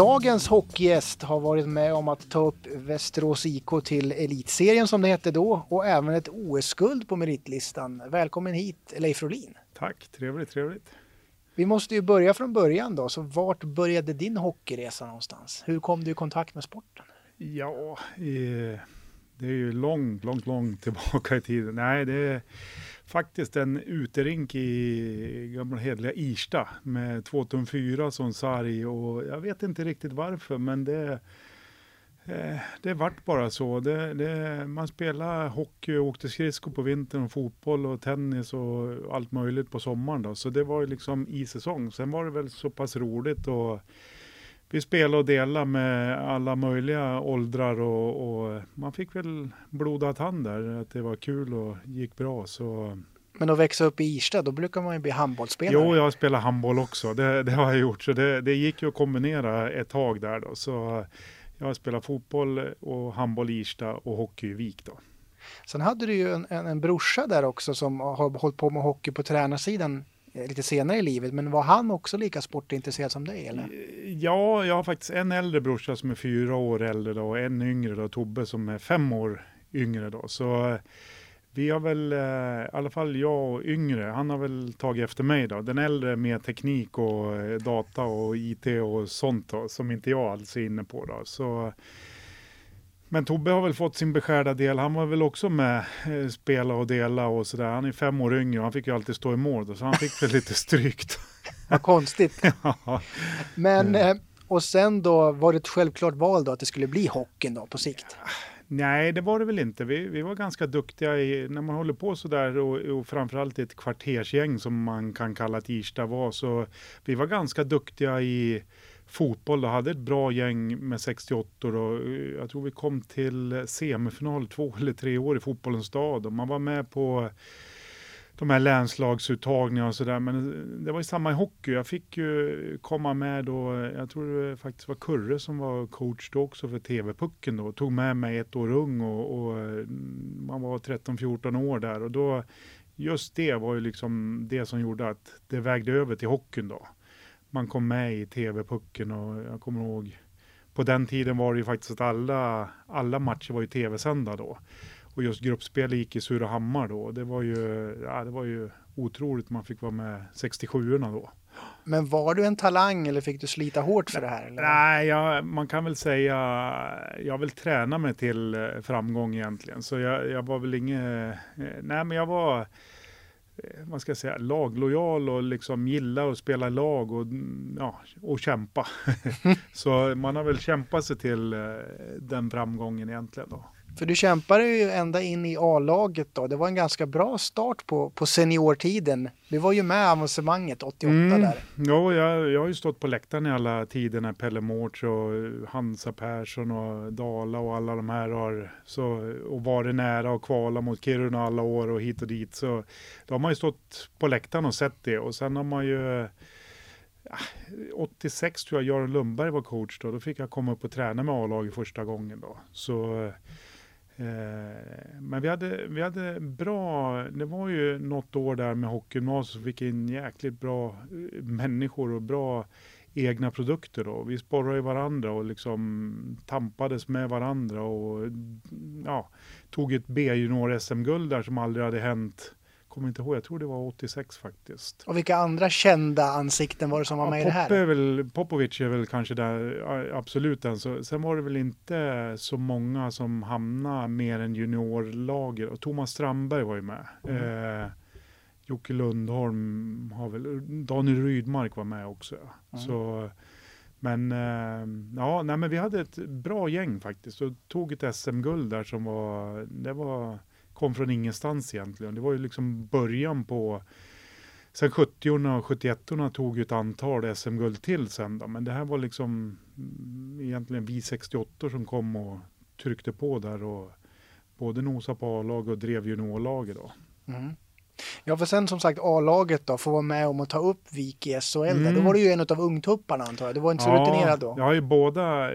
Dagens hockeygäst har varit med om att ta upp Västerås IK till elitserien som det hette då och även ett OS-guld på meritlistan. Välkommen hit Leif Rolin. Tack, trevligt, trevligt. Vi måste ju börja från början då, så vart började din hockeyresa någonstans? Hur kom du i kontakt med sporten? Ja, det är ju långt, långt, långt tillbaka i tiden. Nej, det faktiskt en uterink i gamla hedliga Irsta med 2 tum 4 som sarg och jag vet inte riktigt varför, men det eh, det vart bara så. Det, det, man spelade hockey och åkte skridskor på vintern och fotboll och tennis och allt möjligt på sommaren. Då. Så det var ju liksom i säsong. Sen var det väl så pass roligt och vi spelade och delade med alla möjliga åldrar och, och man fick väl blodad tand där, att det var kul och gick bra. Så men att växa upp i Irsta, då brukar man ju bli handbollsspelare. Jo, jag spelar handboll också. Det, det har jag gjort. Så det, det, gick ju att kombinera ett tag där då. Så jag spelar fotboll och handboll i Irsta och hockey i Vik då. Sen hade du ju en, en, en brorsa där också som har hållit på med hockey på tränarsidan Eh, lite senare i livet. Men var han också lika sportintresserad som dig? Eller? Ja, jag har faktiskt en äldre brorsa som är fyra år äldre då, och en yngre då, Tobbe som är fem år yngre. Då. Så eh, vi har väl, eh, i alla fall jag och yngre, han har väl tagit efter mig då. Den äldre med teknik och data och IT och sånt då, som inte jag alls är inne på då. Så men Tobbe har väl fått sin beskärda del. Han var väl också med, eh, spela och dela och sådär. Han är fem år yngre och han fick ju alltid stå i mål då, så han fick väl lite strykt. Vad konstigt. ja. Men, eh, och sen då var det ett självklart val då att det skulle bli hockeyn då på sikt? Nej, det var det väl inte. Vi, vi var ganska duktiga i, när man håller på sådär och, och framförallt i ett kvartersgäng som man kan kalla att Irsta var, så vi var ganska duktiga i fotboll och hade ett bra gäng med 68 och eh, jag tror vi kom till semifinal två eller tre år i fotbollens stad och man var med på de här länslagsuttagningarna och sådär. Men eh, det var ju samma i hockey. Jag fick ju komma med då, jag tror det faktiskt var Kurre som var coach då också för TV-pucken då. Tog med mig ett år ung och, och eh, man var 13-14 år där och då just det var ju liksom det som gjorde att det vägde över till hockeyn då man kom med i TV-pucken och jag kommer ihåg på den tiden var det ju faktiskt att alla, alla matcher var ju tv-sända då. Och just gruppspel gick i Surahammar då. Det var ju, ja, det var ju otroligt man fick vara med 67orna då. Men var du en talang eller fick du slita hårt för det här? Eller? Nej, jag, man kan väl säga, jag vill träna mig till eh, framgång egentligen. Så jag, jag var väl inget, eh, nej men jag var, Eh, man ska säga, laglojal och liksom gillar att spela lag och, mm, ja, och kämpa. så man har väl kämpat sig till eh, den framgången egentligen då. För du kämpade ju ända in i A-laget då. Det var en ganska bra start på, på seniortiden. Du var ju med i avancemanget 88 mm. där. Ja, jag, jag har ju stått på läktaren i alla tider när Pelle Mårts och Hansa Persson och Dala och alla de här har så, och varit nära och kvala mot Kiruna alla år och hit och dit. Så då har man ju stått på läktaren och sett det och sen har man ju 86 tror jag Göran Lundberg var coach då. Då fick jag komma upp och träna med A-laget första gången då. Så Eh, men vi hade, vi hade bra, det var ju något år där med hockeygymnasiet som fick in jäkligt bra eh, människor och bra egna produkter. Då. Vi sporrade ju varandra och liksom tampades med varandra och ja, tog ett B-junior SM-guld där som aldrig hade hänt kommer inte ihåg, jag tror det var 86 faktiskt. Och vilka andra kända ansikten var det som var med ja, i det här? Är väl, Popovic är väl kanske där, absolut den. Så, sen var det väl inte så många som hamnade mer än juniorlager. Och Thomas Strandberg var ju med. Mm. Eh, Jocke Lundholm har väl, Daniel Rydmark var med också. Mm. Så, men eh, ja, nej, men vi hade ett bra gäng faktiskt och tog ett SM-guld där som var, det var kom från ingenstans egentligen. Det var ju liksom början på Sen 70 och 71 tog ju ett antal SM-guld till sen då, men det här var liksom mm, egentligen vi 68 som kom och tryckte på där och både nosa på A-lag och drev juniorlaget då. Mm. Ja, för sen som sagt A-laget då får vara med om att ta upp Vik i SHL. Mm. Då var du ju en av ungtupparna antar jag. Du var inte så ja, rutinerad då. Jag har ju båda.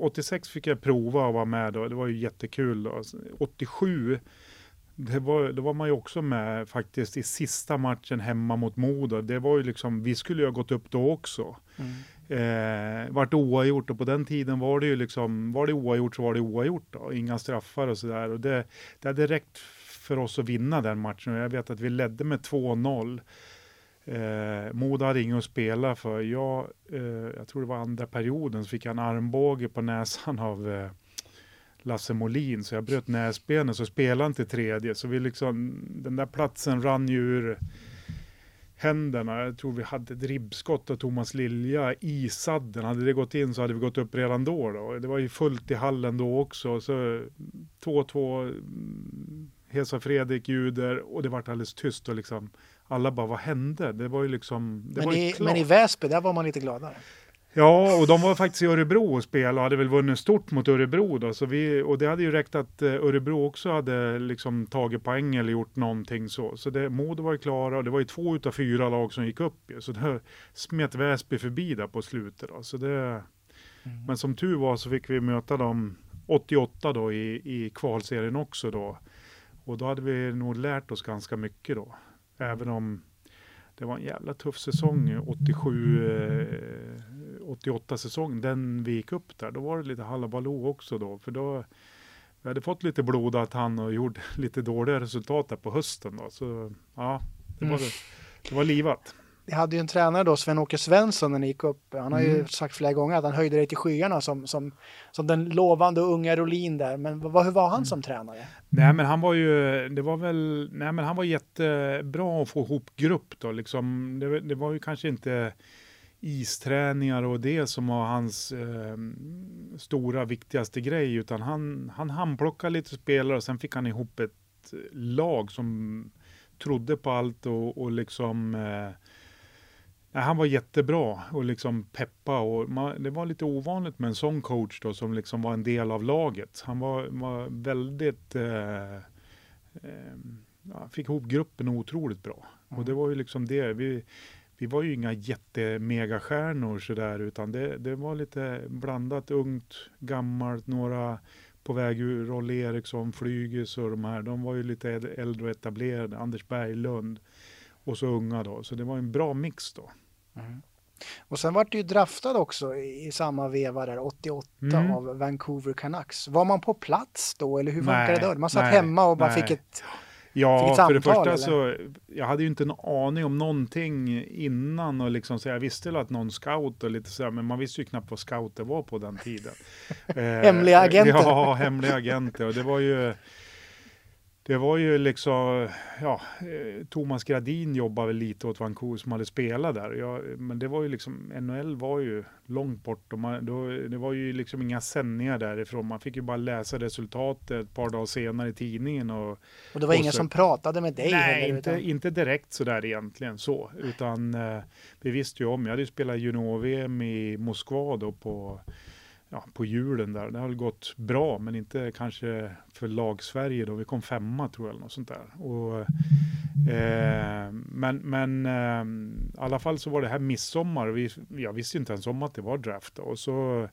86 fick jag prova att vara med då. Det var ju jättekul då. 87 det var, då var man ju också med faktiskt i sista matchen hemma mot Modo. Det var ju liksom, vi skulle ju ha gått upp då också. Mm. Eh, vart oavgjort och på den tiden var det ju liksom, var det oavgjort så var det oavgjort då. Inga straffar och sådär. Och det, det hade räckt för oss att vinna den matchen och jag vet att vi ledde med 2-0. Eh, Modo hade inget att spela för. Jag, eh, jag tror det var andra perioden, så fick jag en armbåge på näsan av eh, Lasse Molin, så jag bröt näsbenet, så spelade till tredje. Så vi liksom, den där platsen rann ju ur händerna. Jag tror vi hade ett ribbskott av Thomas Lilja i sadden. Hade det gått in så hade vi gått upp redan då. då. Det var ju fullt i hallen då också. Så 2-2, mm, Hesa Fredrik ljuder och det vart alldeles tyst och liksom alla bara, vad hände? Det var ju liksom, men, var i, men i Väsby, där var man lite gladare. Ja, och de var faktiskt i Örebro och spelade och hade väl vunnit stort mot Örebro då. Så vi, och det hade ju räckt att eh, Örebro också hade liksom tagit poäng eller gjort någonting så. Så det, Modo var ju klara och det var ju två utav fyra lag som gick upp ju. Så det smet Väsby förbi där på slutet då. Så det, mm. Men som tur var så fick vi möta dem 88 då i, i kvalserien också då. Och då hade vi nog lärt oss ganska mycket då. Även om det var en jävla tuff säsong, 87, 88 säsong, den vi gick upp där. Då var det lite halabaloo också då, för då vi hade fått lite blodad tand och gjort lite dåliga resultat där på hösten då. Så ja, det var, mm. det var livat. Ni hade ju en tränare då, Sven-Åke Svensson, när ni gick upp. Han har mm. ju sagt flera gånger att han höjde dig till skyarna som, som, som den lovande unga Rolin där. Men vad, hur var han mm. som tränare? Nej, men han var ju, det var väl, nej men han var jättebra att få ihop grupp då liksom. Det, det var ju kanske inte isträningar och det som var hans eh, stora viktigaste grej, utan han, han handplockade lite spelare och sen fick han ihop ett lag som trodde på allt och, och liksom eh, han var jättebra och liksom peppa och man, det var lite ovanligt med en sån coach då som liksom var en del av laget. Han var, var väldigt, eh, eh, fick ihop gruppen otroligt bra. Mm. Och det var ju liksom det, vi, vi var ju inga jättemegastjärnor sådär utan det, det var lite blandat ungt, gammalt, några på väg ur Rolle Eriksson, Flygis och de här, de var ju lite äldre och etablerade, Anders Berglund och så unga då. Så det var en bra mix då. Mm. Och sen vart du ju draftad också i samma veva där, 88 mm. av Vancouver Canucks. Var man på plats då eller hur funkade det då? Man satt nej, hemma och bara nej. fick ett Ja, för det första eller? så, jag hade ju inte en aning om någonting innan och liksom så jag visste väl att någon scout och lite så men man visste ju knappt vad scouter var på den tiden. hemliga agenter. Ja, hemliga agenter och det var ju det var ju liksom, ja, eh, Thomas Gradin jobbade väl lite åt Vancouver som hade spelat där. Jag, men det var ju liksom, NHL var ju långt bort och man, då, det var ju liksom inga sändningar därifrån. Man fick ju bara läsa resultatet ett par dagar senare i tidningen. Och, och det var och ingen så, som pratade med dig? Nej, heller, inte, utan... inte direkt sådär egentligen så, utan eh, vi visste ju om, jag hade ju spelat junior-VM i Moskva då på ja, på julen där. Det har gått bra, men inte kanske för lag-Sverige då. Vi kom femma tror jag, eller något sånt där. Och, eh, men men eh, i alla fall så var det här midsommar. Vi, jag visste inte ens om att det var draft. Och så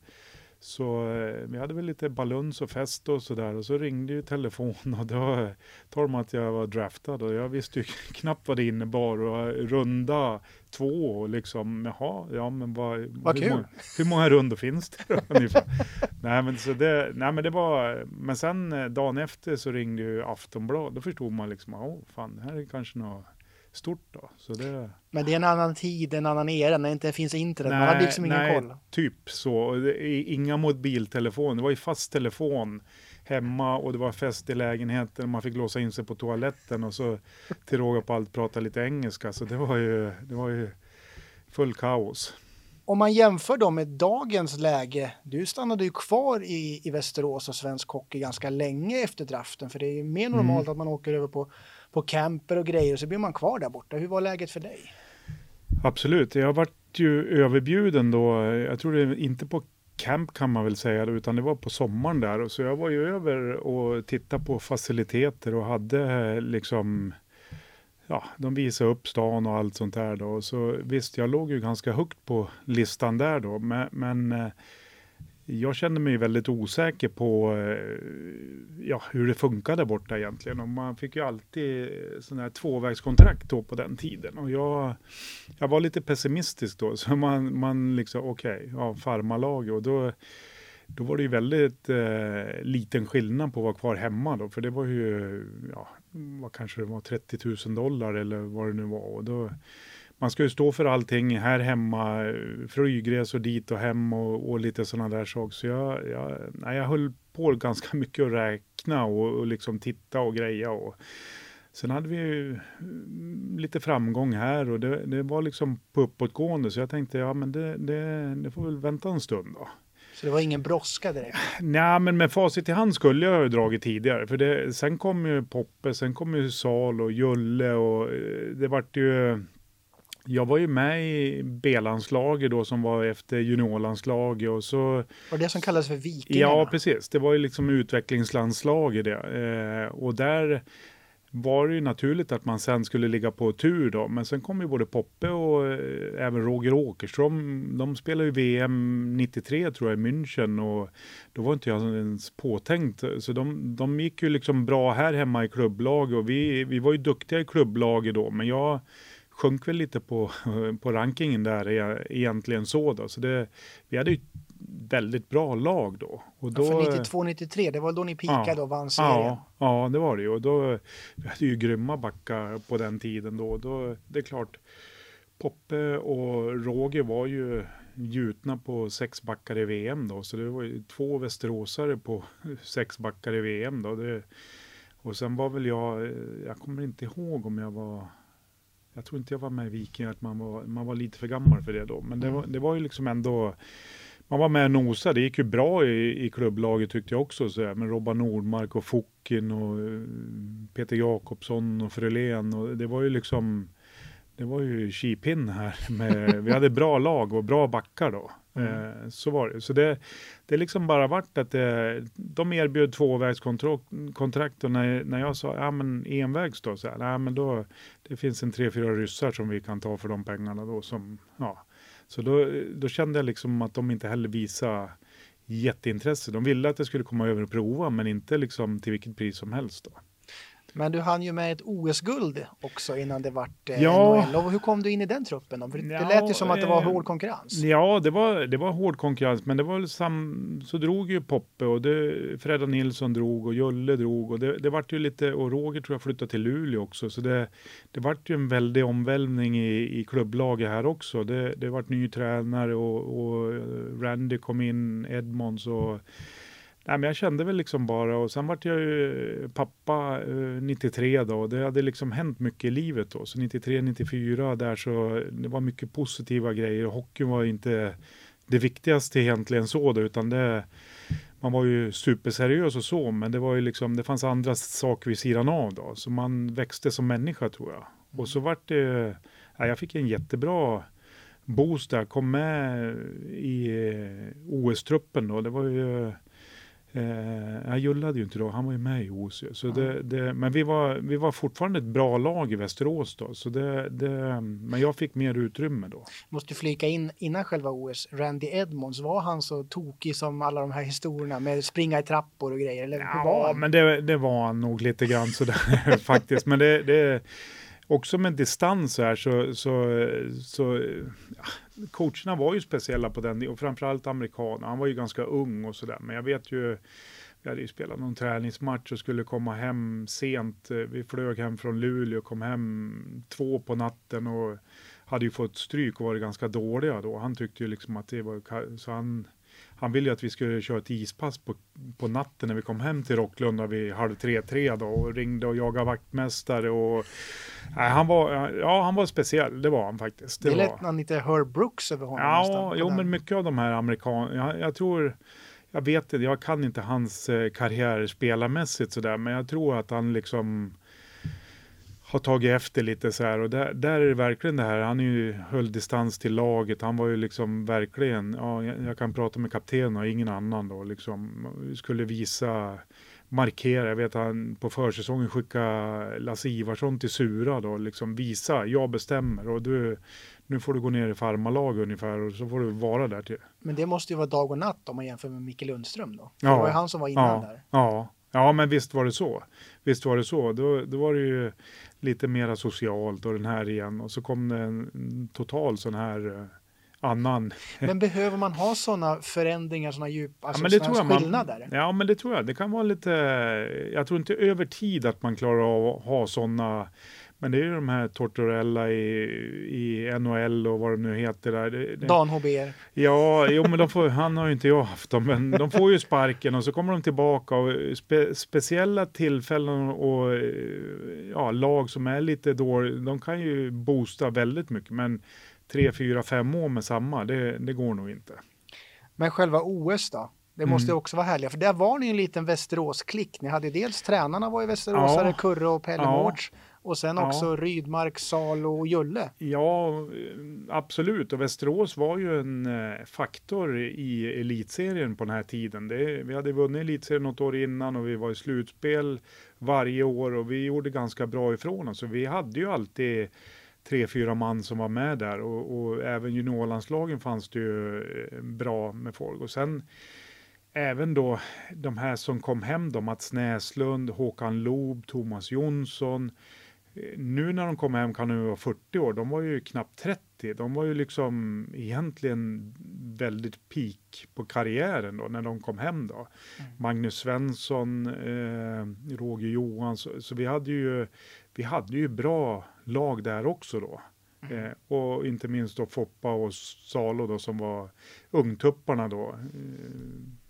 så eh, vi hade väl lite baluns och fest och sådär och så ringde ju telefonen och då talade de att jag var draftad och jag visste ju knappt vad det innebar och runda två och liksom jaha, ja men vad, vad hur, kul. Många, hur många rundor finns det då ungefär? nej men så det, nej men det var, men sen eh, dagen efter så ringde ju Aftonbladet, då förstod man liksom, åh fan, det här är kanske något stort då. Så det... Men det är en annan tid, en annan era, när det inte finns internet. Nej, man hade liksom ingen nej, koll. typ så. Inga mobiltelefoner, det var ju fast telefon hemma och det var fest i lägenheten. Man fick låsa in sig på toaletten och så till råga på allt prata lite engelska. Så det var ju, det var ju full kaos. Om man jämför då med dagens läge, du stannade ju kvar i, i Västerås och svensk hockey ganska länge efter draften, för det är ju mer normalt mm. att man åker över på på camper och grejer och så blir man kvar där borta. Hur var läget för dig? Absolut, jag varit ju överbjuden då. Jag tror det inte på camp kan man väl säga, utan det var på sommaren där. Så jag var ju över och tittade på faciliteter och hade eh, liksom, ja, de visade upp stan och allt sånt där då. Så visst, jag låg ju ganska högt på listan där då, men, men eh, jag kände mig väldigt osäker på eh, ja, hur det funkade borta egentligen. Och man fick ju alltid eh, sådana här tvåvägskontrakt då på den tiden. Och jag, jag var lite pessimistisk då, så man, man liksom, okej, okay, ja, farmarlag och då då var det ju väldigt eh, liten skillnad på att vara kvar hemma då, för det var ju, ja, vad kanske det var, 30 000 dollar eller vad det nu var. Och då, man ska ju stå för allting här hemma, flygresor dit och hem och, och lite sådana där saker. Så jag, jag, nej, jag höll på ganska mycket att räkna och, och liksom titta och greja. Och, Sen hade vi ju lite framgång här och det, det var liksom på uppåtgående så jag tänkte ja men det, det, det får väl vänta en stund då. Så det var ingen brådska direkt? Nej, men med facit i hand skulle jag ha dragit tidigare. För det, sen kom ju Poppe, sen kom ju Sal och Julle och eh, det vart ju... Jag var ju med i B-landslaget då som var efter juniorlandslaget och så... Var det som kallades för Vikingarna? Ja, precis. Det var ju liksom utvecklingslandslaget det. Eh, och där var det ju naturligt att man sen skulle ligga på tur då. Men sen kom ju både Poppe och eh, även Roger Åkerström. De spelade ju VM 93 tror jag i München och då var inte jag ens påtänkt. Så de, de gick ju liksom bra här hemma i klubblag och vi, vi var ju duktiga i klubblaget då. Men jag sjönk väl lite på, på rankingen där e-, egentligen så då. Så det, vi hade ju väldigt bra lag då. Och då ja, för 92-93, det var då ni pikade ja, och vann serien. Ja, ja, det var det ju. Och då, vi hade ju grymma backar på den tiden då. då. Det är klart, Poppe och Roger var ju gjutna på sex backar i VM då. Så det var ju två västeråsare på sex backar i VM då. Det, och sen var väl jag, jag kommer inte ihåg om jag var jag tror inte jag var med i Viking, att man var, man var lite för gammal för det då. Men det var, det var ju liksom ändå man var med och nosade. Det gick ju bra i, i klubblaget tyckte jag också. Så med Robban Nordmark och Fokin och eh, Peter Jakobsson och Frölén. Och det var ju liksom, det var ju kipin här. Med, vi hade bra lag och bra backar då. Mm. Eh, så var det. Så det, det liksom bara vart att det, de erbjöd tvåvägskontrakt och när, när jag sa ja men envägs då, så här, nej, men då det finns en tre, fyra ryssar som vi kan ta för de pengarna då som, ja, så då, då kände jag liksom att de inte heller visade jätteintresse. De ville att jag skulle komma över och prova, men inte liksom till vilket pris som helst. Då. Men du hann ju med ett OS-guld också innan det vart eh, ja. NHL. Och hur kom du in i den truppen? Då? För det ja, lät ju som att det var eh, hård konkurrens. Ja, det var, det var hård konkurrens, men det var sam, så drog ju Poppe och det, Fredda Nilsson drog och Julle drog och det, det vart ju lite, och Roger tror jag flyttade till Luleå också, så det, det vart ju en väldig omvälvning i, i klubblaget här också. Det, det vart ny tränare och, och Randy kom in, Edmonds och Nej, men jag kände väl liksom bara och sen vart jag ju pappa eh, 93 då och det hade liksom hänt mycket i livet då. Så 93, 94 där så det var mycket positiva grejer. Hockeyn var inte det viktigaste egentligen så då utan det man var ju superseriös och så men det var ju liksom det fanns andra saker vid sidan av då. Så man växte som människa tror jag. Och så vart det, ja, jag fick en jättebra boost där, kom med i eh, OS-truppen då. Det var ju Eh, jag jullade ju inte då, han var ju med i OS. Så det, det, men vi var, vi var fortfarande ett bra lag i Västerås då. Så det, det, men jag fick mer utrymme då. Måste flika in innan själva OS, Randy Edmonds, var han så tokig som alla de här historierna med springa i trappor och grejer? Eller ja, men det, det var han nog lite grann sådär faktiskt. Men det, det också med distans här så, så, så ja, coacherna var ju speciella på den och framförallt amerikaner. Han var ju ganska ung och sådär. Men jag vet ju, vi hade ju spelat någon träningsmatch och skulle komma hem sent. Vi flög hem från Luleå och kom hem två på natten och hade ju fått stryk och varit ganska dåliga då. Han tyckte ju liksom att det var, så han han ville ju att vi skulle köra ett ispass på, på natten när vi kom hem till Rocklunda vid halv tre, tre då och ringde och jagade vaktmästare och nej, han var, ja han var speciell, det var han faktiskt. Det, det lät man lite Herb Brooks över honom. Ja, jo men mycket av de här amerikanerna, jag, jag tror jag vet inte, jag kan inte hans eh, karriär spelarmässigt sådär, men jag tror att han liksom har tagit efter lite så här och där, där är det verkligen det här, han är ju, höll distans till laget, han var ju liksom verkligen, ja, jag, kan prata med kaptenen och ingen annan då, liksom skulle visa markera. Jag vet att han på försäsongen skickade Lasse Ivarsson till Sura då, liksom visa, jag bestämmer och du, nu får du gå ner i farmarlag ungefär och så får du vara där till. Men det måste ju vara dag och natt om man jämför med Micke Lundström då. Ja. Det var ju han som var innan ja, där. Ja, ja, men visst var det så. Visst var det så. Då, då var det ju lite mera socialt och den här igen och så kom det en total sån här eh, annan. Men behöver man ha sådana förändringar, sådana djupa alltså ja, men det tror jag skillnader? Man, ja, men det tror jag. Det kan vara lite, jag tror inte över tid att man klarar av att ha sådana men det är ju de här Tortorella i, i NHL och vad de nu heter. Där. Det, det, Dan Hober. Ja, jo, men de får, han har ju inte jag haft dem, men de får ju sparken och så kommer de tillbaka och spe, speciella tillfällen och ja, lag som är lite dåliga, de kan ju boosta väldigt mycket, men tre, fyra, fem år med samma, det, det går nog inte. Men själva OS då? Det måste mm. också vara härliga, för där var ni en liten Västerås-klick. Ni hade dels tränarna var ju västeråsare, ja. Kurre och Pelle ja. Mårts. Och sen också ja. Rydmark, Salo och Julle. Ja, absolut. Och Västerås var ju en eh, faktor i elitserien på den här tiden. Det, vi hade vunnit elitserien något år innan och vi var i slutspel varje år och vi gjorde ganska bra ifrån oss. Så vi hade ju alltid tre, fyra man som var med där och, och även juniorlandslagen fanns det ju eh, bra med folk. Och sen även då de här som kom hem då, Mats Näslund, Håkan Loob, Thomas Jonsson. Nu när de kom hem kan de vara 40 år, de var ju knappt 30. De var ju liksom egentligen väldigt peak på karriären då när de kom hem då. Mm. Magnus Svensson, eh, Roger Johansson, så vi hade ju vi hade ju bra lag där också då. Mm. Eh, och inte minst då Foppa och Salo då som var ungtupparna då. Eh,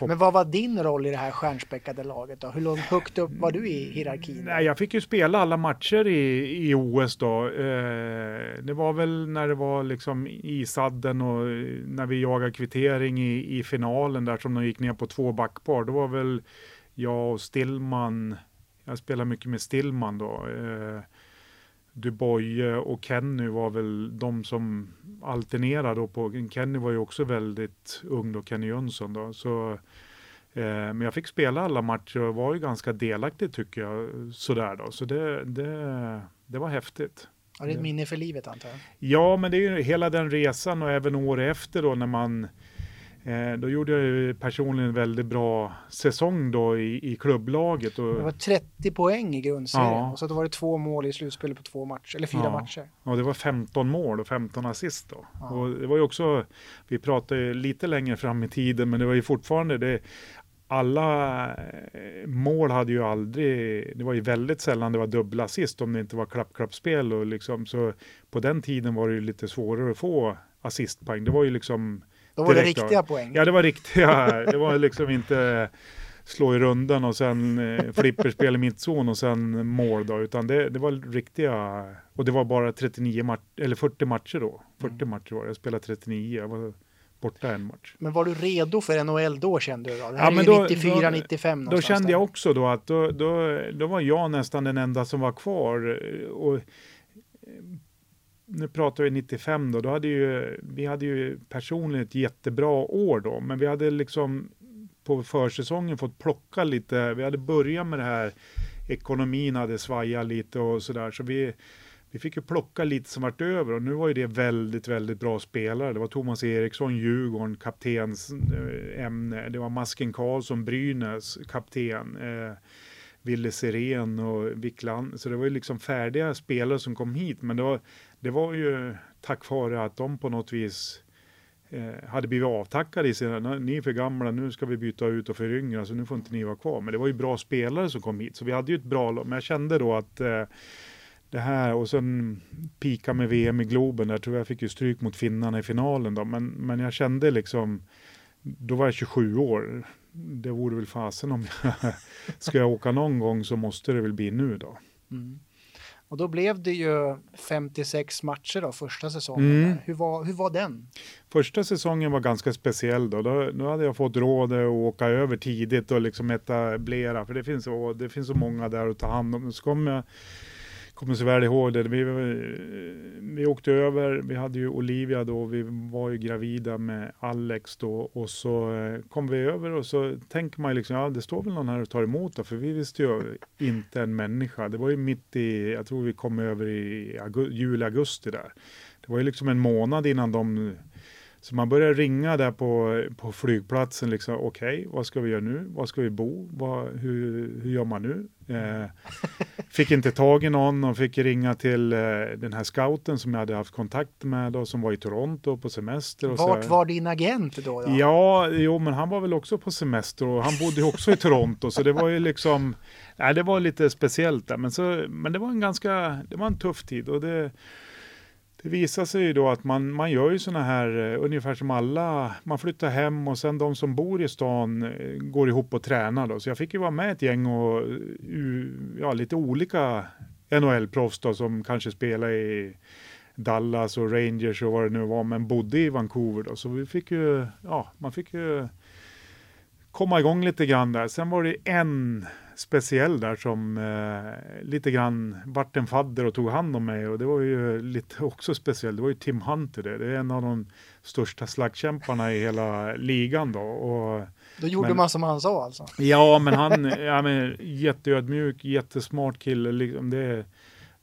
Men vad var din roll i det här stjärnspäckade laget då? Hur långt högt upp var du i hierarkin? Nej, jag fick ju spela alla matcher i, i OS då. Eh, det var väl när det var liksom i sadden och när vi jagade kvittering i, i finalen där som de gick ner på två backpar. Då var väl jag och Stillman jag spelar mycket med Stillman då. Eh, Dubois och Kenny var väl de som alternerade då på, Kenny var ju också väldigt ung då, Kenny Jönsson då. Så, eh, men jag fick spela alla matcher och var ju ganska delaktig tycker jag, sådär då. Så det, det, det var häftigt. Ja, det är ett minne för livet antar jag. Ja, men det är ju hela den resan och även år efter då när man Eh, då gjorde jag ju personligen en väldigt bra säsong då i, i klubblaget. Och, det var 30 poäng i grundserien ja. och så då var det två mål i slutspelet på två matcher, eller fyra ja. matcher. Ja, det var 15 mål och 15 assist då. Ja. Och det var ju också, vi pratade lite längre fram i tiden, men det var ju fortfarande det, alla eh, mål hade ju aldrig, det var ju väldigt sällan det var dubbla assist om det inte var klapp-klapp-spel och liksom så på den tiden var det ju lite svårare att få assistpoäng. Det var ju liksom då var det riktiga då. poäng. Ja, det var riktiga. Det var liksom inte slå i rundan och sen eh, flipperspel i mittzon och sen mål då, utan det, det var riktiga, och det var bara 39 matcher, eller 40 matcher då. 40 mm. matcher var det, jag spelade 39, jag var borta en match. Men var du redo för NHL då kände du då? Det här ja, är ju 94, då, 95 Då kände jag också då att då, då, då var jag nästan den enda som var kvar. Och nu pratar vi 95 då, då hade ju, vi hade ju personligen ett jättebra år då, men vi hade liksom på försäsongen fått plocka lite, vi hade börjat med det här, ekonomin hade svajat lite och sådär, så vi, vi fick ju plocka lite som vart över och nu var ju det väldigt, väldigt bra spelare. Det var Thomas Eriksson, Djurgården, kaptens eh, ämne. Det var Masken Karlsson, Brynäs, kapten. Eh, Ville Sirén och Wickland. Så det var ju liksom färdiga spelare som kom hit. Men det var, det var ju tack vare att de på något vis eh, hade blivit avtackade i sina, ni är för gamla, nu ska vi byta ut och föryngra, så nu får inte ni vara kvar. Men det var ju bra spelare som kom hit, så vi hade ju ett bra lag. Men jag kände då att eh, det här och sen pika med VM i Globen, där tror jag fick ju stryk mot finnarna i finalen då. Men, men jag kände liksom, då var jag 27 år. Det vore väl fasen om jag ska jag åka någon gång så måste det väl bli nu då. Mm. Och då blev det ju 56 matcher då, första säsongen. Mm. Hur, var, hur var den? Första säsongen var ganska speciell då. Då, då hade jag fått rådet att åka över tidigt och liksom etablera, för det finns, det finns så många där att ta hand om. Så kom jag, kommer så väl ihåg det. Vi, vi åkte över, vi hade ju Olivia då, vi var ju gravida med Alex då och så eh, kom vi över och så tänker man ju liksom, ja det står väl någon här och tar emot då, för vi visste ju inte en människa. Det var ju mitt i, jag tror vi kom över i juli, augusti där. Det var ju liksom en månad innan de så man började ringa där på, på flygplatsen, liksom, okej, okay, vad ska vi göra nu? Var ska vi bo? Vad, hur, hur gör man nu? Eh, fick inte tag i någon och fick ringa till eh, den här scouten som jag hade haft kontakt med då, som var i Toronto på semester. Och Vart så var din agent då, då? Ja, jo, men han var väl också på semester och han bodde också i Toronto, så det var ju liksom, nej, det var lite speciellt där, men, så, men det var en ganska, det var en tuff tid och det det visar sig ju då att man, man gör ju sådana här, eh, ungefär som alla, man flyttar hem och sen de som bor i stan eh, går ihop och tränar då. Så jag fick ju vara med ett gäng och eh, ja, lite olika NHL-proffs då som kanske spelar i Dallas och Rangers och vad det nu var, men bodde i Vancouver då. Så vi fick ju, ja, man fick ju komma igång lite grann där. Sen var det en speciell där som eh, lite grann vart en fadder och tog hand om mig och det var ju lite också speciellt. Det var ju Tim Hunter det. Det är en av de största slagskämparna i hela ligan då. Och, då gjorde men, man som han sa alltså? Ja, men han, ja, men, jätteödmjuk, jättesmart kille. Liksom det,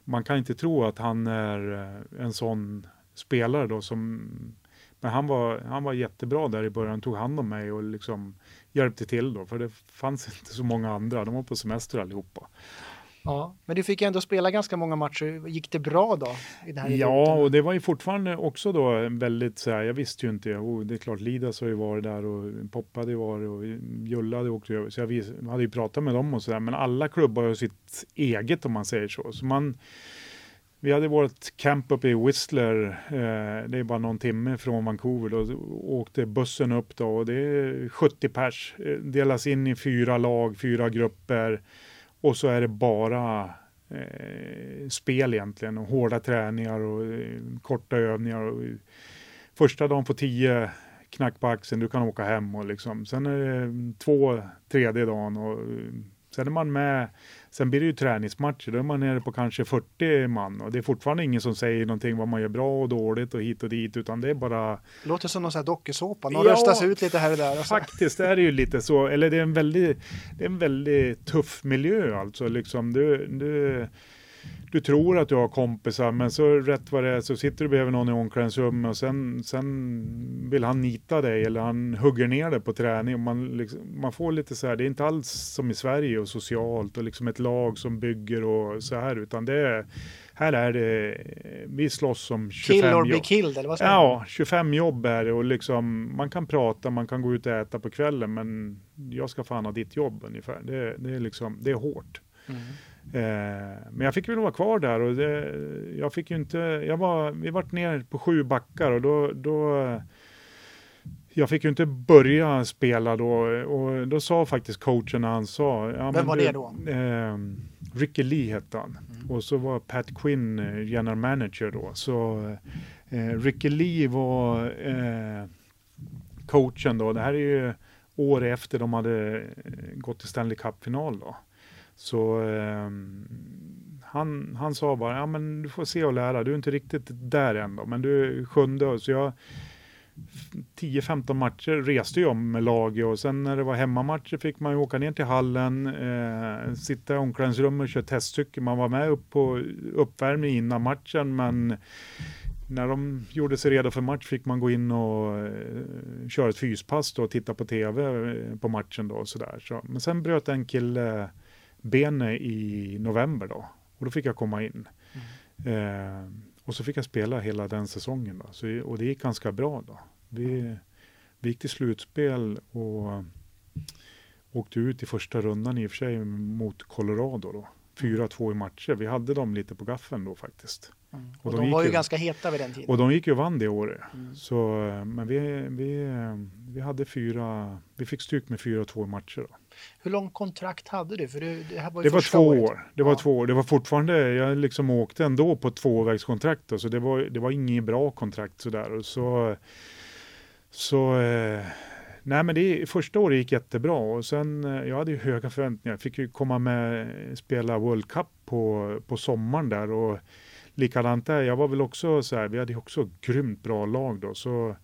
man kan inte tro att han är eh, en sån spelare då som men han var, han var jättebra där i början, tog hand om mig och liksom hjälpte till då, för det fanns inte så många andra. De var på semester allihopa. Ja, men du fick ändå spela ganska många matcher. Gick det bra då? I den här ja, och det var ju fortfarande också då väldigt så här, jag visste ju inte, oh, det är klart Lidas har ju varit där och Poppa hade ju varit och Julla hade åkt över, så jag hade ju pratat med dem och så där, men alla klubbar har ju sitt eget om man säger så. Så man vi hade vårt camp uppe i Whistler, eh, det är bara någon timme från Vancouver. Då åkte bussen upp då och det är 70 pers. Eh, delas in i fyra lag, fyra grupper och så är det bara eh, spel egentligen och hårda träningar och eh, korta övningar. Och, eh, första dagen på tio knack på axeln, du kan åka hem och liksom. Sen är det två tredje dagen och eh, sen är man med Sen blir det ju träningsmatcher, då är man nere på kanske 40 man och det är fortfarande ingen som säger någonting vad man gör bra och dåligt och hit och dit utan det är bara... Låter som någon sån här dokusåpa, någon ja, röstas ut lite här och där. Och faktiskt är det ju lite så, eller det är en väldigt, det är en väldigt tuff miljö alltså liksom. Du, du, du tror att du har kompisar men så rätt vad det är så sitter du bredvid någon i omklädningsrummet och sen, sen vill han nita dig eller han hugger ner dig på träning. Och man, liksom, man får lite så här, det är inte alls som i Sverige och socialt och liksom ett lag som bygger och så här utan det är här är det, vi slåss om 25 Kill or jobb. be killed eller vad ska Ja, 25 jobb är det och liksom man kan prata, man kan gå ut och äta på kvällen men jag ska fan ha ditt jobb ungefär. Det, det är liksom, det är hårt. Mm. Eh, men jag fick väl vara kvar där och det, jag fick ju inte, jag var, vi vart ner på sju backar och då, då jag fick ju inte börja spela då och då sa faktiskt coachen när han sa. Ja, Vem var du, det då? Eh, Ricky Lee hette han mm. och så var Pat Quinn eh, general manager då. Så eh, Ricky Lee var eh, coachen då. Det här är ju år efter de hade eh, gått till Stanley Cup-final då. Så eh, han, han sa bara, ja men du får se och lära, du är inte riktigt där än då, men du är sjunde. Så jag 10-15 matcher reste jag med laget och sen när det var hemmamatcher fick man ju åka ner till hallen, eh, sitta i omklädningsrummet och köra testcykel. Man var med upp på uppvärmning innan matchen men när de gjorde sig redo för match fick man gå in och eh, köra ett fyspass då och titta på tv eh, på matchen då och sådär. Så, men sen bröt en kille Bene i november då. Och då fick jag komma in. Mm. Eh, och så fick jag spela hela den säsongen. Då. Så, och det gick ganska bra då. Vi, vi gick till slutspel och åkte ut i första rundan i och för sig mot Colorado då. 4-2 i matcher. Vi hade dem lite på gaffeln då faktiskt. Mm. Och, och de, de var ju, ju ganska heta vid den tiden. Och de gick ju och vann det året. Mm. Så, men vi, vi, vi hade fyra, vi fick stryk med 4-2 i matcher. Då. Hur lång kontrakt hade du? För det, det, här var, det var två året. år. Det var två år. Det var fortfarande, jag liksom åkte ändå på tvåvägskontrakt. Då, så det var, det var inget bra kontrakt sådär. Och så, så eh, nej men det, första året gick jättebra och sen, eh, jag hade ju höga förväntningar. Fick ju komma med, spela World Cup på, på sommaren där och likadant där. Jag var väl också så här, vi hade ju också grymt bra lag då, så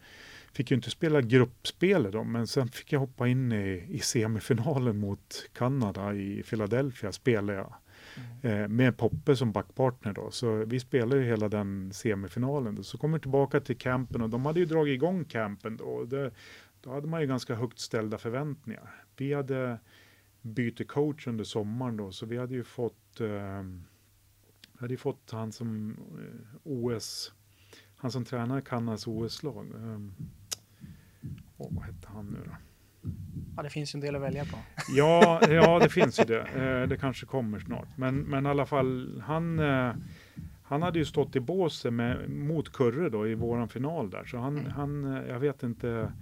fick ju inte spela gruppspel då, men sen fick jag hoppa in i, i semifinalen mot Kanada i Philadelphia spelade jag. Mm. Eh, med Poppe som backpartner då. Så vi spelade ju hela den semifinalen. Då. Så kommer tillbaka till campen och de hade ju dragit igång campen då. Det, då hade man ju ganska högt ställda förväntningar. Vi hade bytt coach under sommaren då, så vi hade ju fått eh, hade fått han som eh, OS, han som tränar Kanadas OS-lag. Eh, oh, vad hette han nu då? Ja, det finns ju en del att välja på. Ja, ja det finns ju det. Eh, det kanske kommer snart. Men, men i alla fall, han, eh, han hade ju stått i båset med, mot Kurre då i våran final där. Så han, mm. han eh, jag vet inte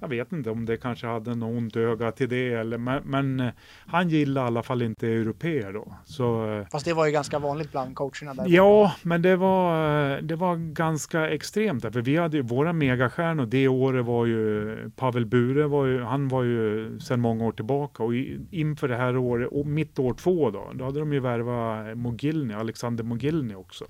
jag vet inte om det kanske hade något ont öga till det, eller, men, men eh, han gillar i alla fall inte europeer då. Så, eh, Fast det var ju ganska vanligt bland coacherna där. Ja, men det var, eh, det var ganska extremt. För vi hade ju våra megastjärnor det året var ju Pavel Bure, var ju, han var ju sedan många år tillbaka och inför det här året, och mitt år två då, då hade de ju värvat Mogilny, Alexander Mogilny också.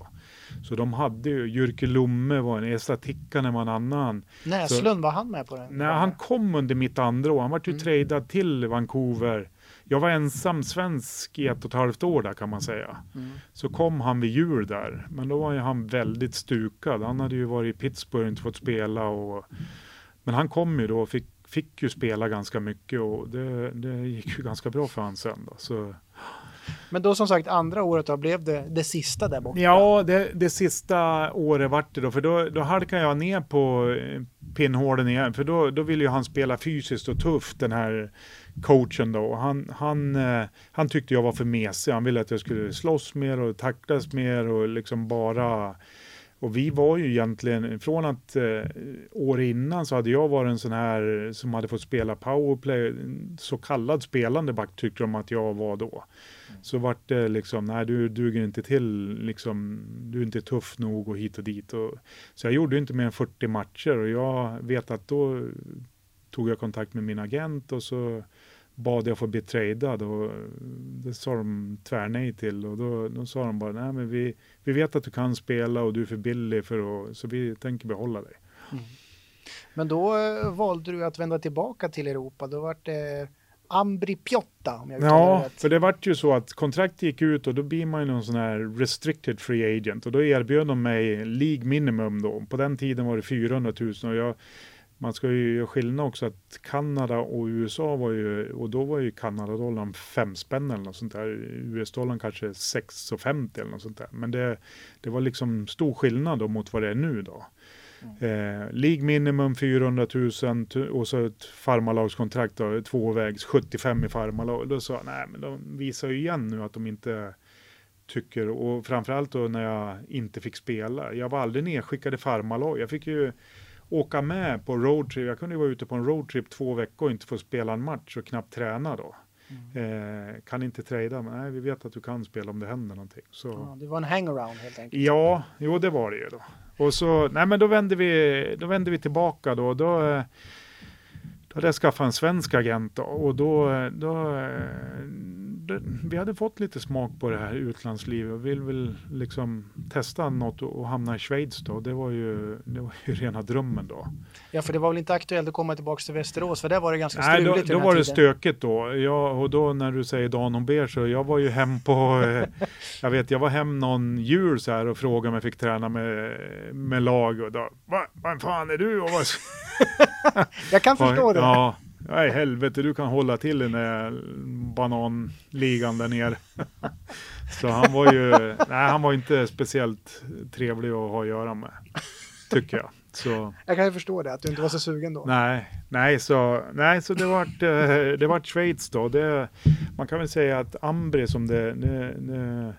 Så de hade ju, Jyrke Lomme var en, Esa Tikkanen var en annan. Näslund, var han med på det? Nej, han kom under mitt andra år. Han var ju mm. tradad till Vancouver. Jag var ensam svensk i ett och ett halvt år där kan man säga. Mm. Så kom han vid jul där. Men då var ju han väldigt stukad. Han hade ju varit i Pittsburgh och inte fått spela. Och, men han kom ju då och fick, fick ju spela ganska mycket och det, det gick ju ganska bra för han sen. Då. Så, men då som sagt andra året då blev det det sista där borta? Ja, det, det sista året vart det då, för då, då halkade jag ner på eh, pinnhålen igen, för då, då ville ju han spela fysiskt och tufft, den här coachen då. Han, han, eh, han tyckte jag var för mesig, han ville att jag skulle slåss mer och tacklas mer och liksom bara och vi var ju egentligen, från att eh, år innan så hade jag varit en sån här som hade fått spela powerplay, så kallad spelande back tyckte de att jag var då. Så vart det liksom, nej du duger inte till, liksom, du är inte tuff nog och hit och dit. Och, så jag gjorde inte mer än 40 matcher och jag vet att då tog jag kontakt med min agent och så bad jag få bli tradad och det sa de tvärnej till och då, då sa de bara nej men vi, vi vet att du kan spela och du är för billig för att, så vi tänker behålla dig. Mm. Men då eh, valde du att vända tillbaka till Europa. Då var det Ambri Piotta. Om jag ja, rätt. för det vart ju så att kontraktet gick ut och då blir man ju någon sån här restricted free agent och då erbjöd de mig League minimum då. På den tiden var det 400 000 och jag man ska ju göra skillnad också att Kanada och USA var ju, och då var ju Kanadadollarn fem spänn eller något sånt där. US-dollarn kanske 6,50 eller något sånt där. Men det, det var liksom stor skillnad då mot vad det är nu då. Mm. Eh, League minimum 400 000 och så ett farmalagskontrakt då, tvåvägs 75 i farmalag. Då sa nej men de visar ju igen nu att de inte tycker, och framförallt då när jag inte fick spela. Jag var aldrig nedskickad i farmalag. Jag fick ju åka med på roadtrip. Jag kunde ju vara ute på en roadtrip två veckor och inte få spela en match och knappt träna då. Mm. Eh, kan inte trada, men nej, vi vet att du kan spela om det händer någonting. Så. Ja, det var en hangaround helt enkelt. Ja, jo det var det ju då. Och så, nej men då vände vi, då vände vi tillbaka då. Då, eh, då hade jag skaffat en svensk agent då, och då, eh, då eh, vi hade fått lite smak på det här utlandslivet och vill väl liksom testa något och hamna i Schweiz då. Det var ju, det var ju rena drömmen då. Ja, för det var väl inte aktuellt att komma tillbaka till Västerås, för där var det ganska struligt. Nej, då, då var det stökigt då. Jag, och då när du säger Dan och Ber så jag var ju hem på, jag vet, jag var hem någon jul så här och frågade om jag fick träna med, med lag och då, vad fan är du? Och vad... jag kan förstå det. Ja, Nej, helvete, du kan hålla till den där bananligan där nere. Så han var ju, nej, han var inte speciellt trevlig att ha att göra med, tycker jag. Så, jag kan ju förstå det, att du inte var så sugen då. Nej, nej så, nej, så det vart, eh, det vart Schweiz då. Det, man kan väl säga att Ambre som det, det, det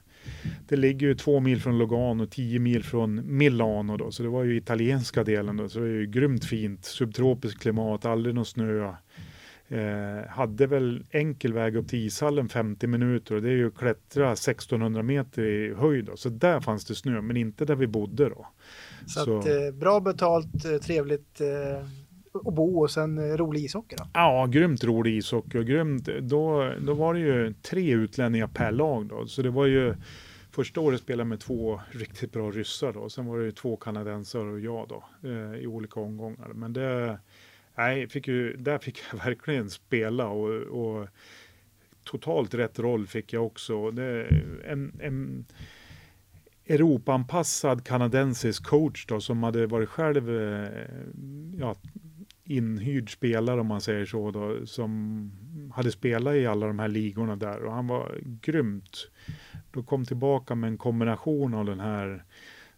det ligger ju två mil från Lugano och tio mil från Milano då, så det var ju italienska delen då, så det var ju grymt fint, subtropiskt klimat, aldrig någon snö. Eh, hade väl enkel väg upp till ishallen 50 minuter och det är ju klättra 1600 meter i höjd. Då. Så där fanns det snö, men inte där vi bodde då. Så, så. Att, eh, bra betalt, eh, trevligt, eh, att bo och sen eh, rolig ishockey då? Ja, grymt rolig ishockey och grymt. Då, då var det ju tre utlänningar per lag då, så det var ju Första året spelade jag med två riktigt bra ryssar då. Sen var det ju två kanadensare och jag då eh, i olika omgångar. Men det, nej, fick ju, där fick jag verkligen spela och, och totalt rätt roll fick jag också. Det, en, en Europaanpassad kanadensisk coach då som hade varit själv eh, ja, inhyrd spelare om man säger så då, som hade spelat i alla de här ligorna där och han var grymt. Då kom tillbaka med en kombination av den här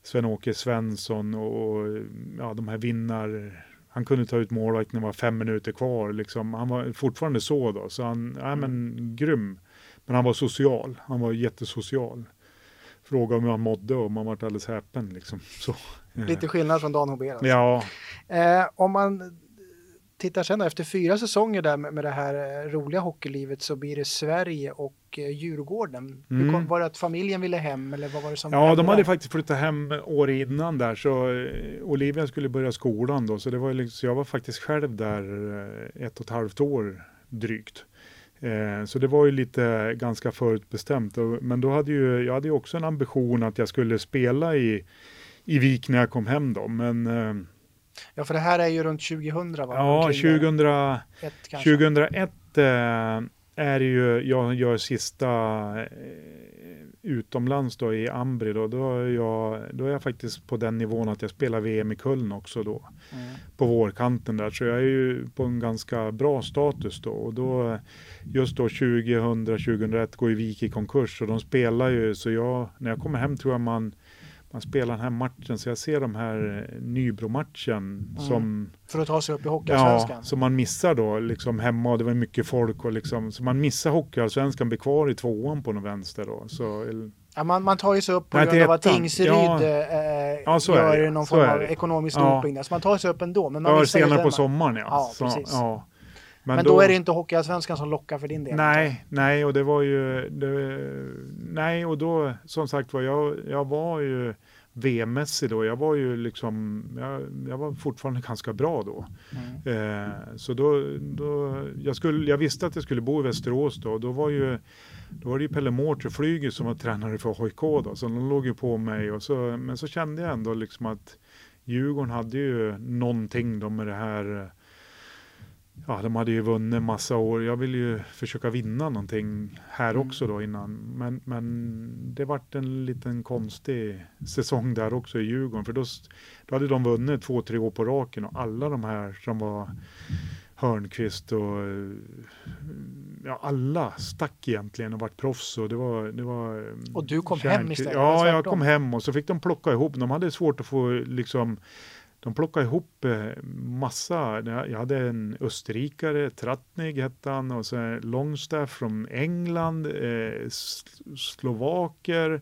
Sven-Åke Svensson och ja, de här vinnar han kunde ta ut målvakt när det var fem minuter kvar. Liksom. Han var fortfarande så då, så han, ja men grym. Men han var social, han var jättesocial. Frågade om han mådde och man var alldeles häpen. Liksom. Så, Lite skillnad från Dan Hobé. Alltså. Ja. Eh, om man tittar sen då, efter fyra säsonger där med, med det här eh, roliga hockeylivet så blir det Sverige och eh, Djurgården. Mm. Kom, var det att familjen ville hem eller vad var det som Ja, de hade där? faktiskt flyttat hem år innan där så eh, Olivia skulle börja skolan då så det var liksom, jag var faktiskt själv där ett och ett halvt år drygt. Så det var ju lite ganska förutbestämt. Men då hade ju, jag hade ju också en ambition att jag skulle spela i, i Vik när jag kom hem då. Men Ja, för det här är ju runt 2000 va? Ja, 2001, 2001 äh, är det ju, jag gör sista äh, utomlands då i Ambri då, då är, jag, då är jag faktiskt på den nivån att jag spelar VM i Köln också då. Mm. På vårkanten där, så jag är ju på en ganska bra status då. Och då just då 2000-2001 går ju Vik i konkurs och de spelar ju, så jag, när jag kommer hem tror jag man man spelar den här matchen, så jag ser de här eh, Nybro-matchen mm. som... För att ta sig upp i Hockeyallsvenskan? Ja, som man missar då, liksom hemma och det var mycket folk och liksom, så man missar Hockeyallsvenskan, blir kvar i tvåan på någon vänster då. Så, ja, man, man tar ju sig upp på grund av att Tingsryd ja, eh, ja, gör någon form av ekonomisk doping där, så man tar sig upp ändå. Men man ja, senare på sommaren ja. Ja, så, precis. Ja. Men, men då, då, är det inte Hockeyallsvenskan som lockar för din del? Nej, nej, och det var ju, det, nej, och då som sagt var jag, jag var ju VM-mässig då. Jag var ju liksom, jag, jag, var fortfarande ganska bra då. Mm. Eh, så då, då jag, skulle, jag visste att jag skulle bo i Västerås då. Då var ju då var det ju Pelle Mårter, Flyger, som var tränare för HIK då. Så de låg ju på mig. Och så, men så kände jag ändå liksom att Djurgården hade ju någonting då med det här ja, de hade ju vunnit massa år. Jag ville ju försöka vinna någonting här mm. också då innan. Men, men det vart en liten konstig säsong där också i Djurgården. För då, då hade de vunnit två, tre år på raken och alla de här som var Hörnqvist och ja, alla stack egentligen och vart proffs och det var, det var Och du kom hem istället? Ja, jag kom hem och så fick de plocka ihop. De hade svårt att få liksom de plockade ihop eh, massa. Jag hade en österrikare, Tratnik hette han, och så Longstaff från England, eh, slovaker.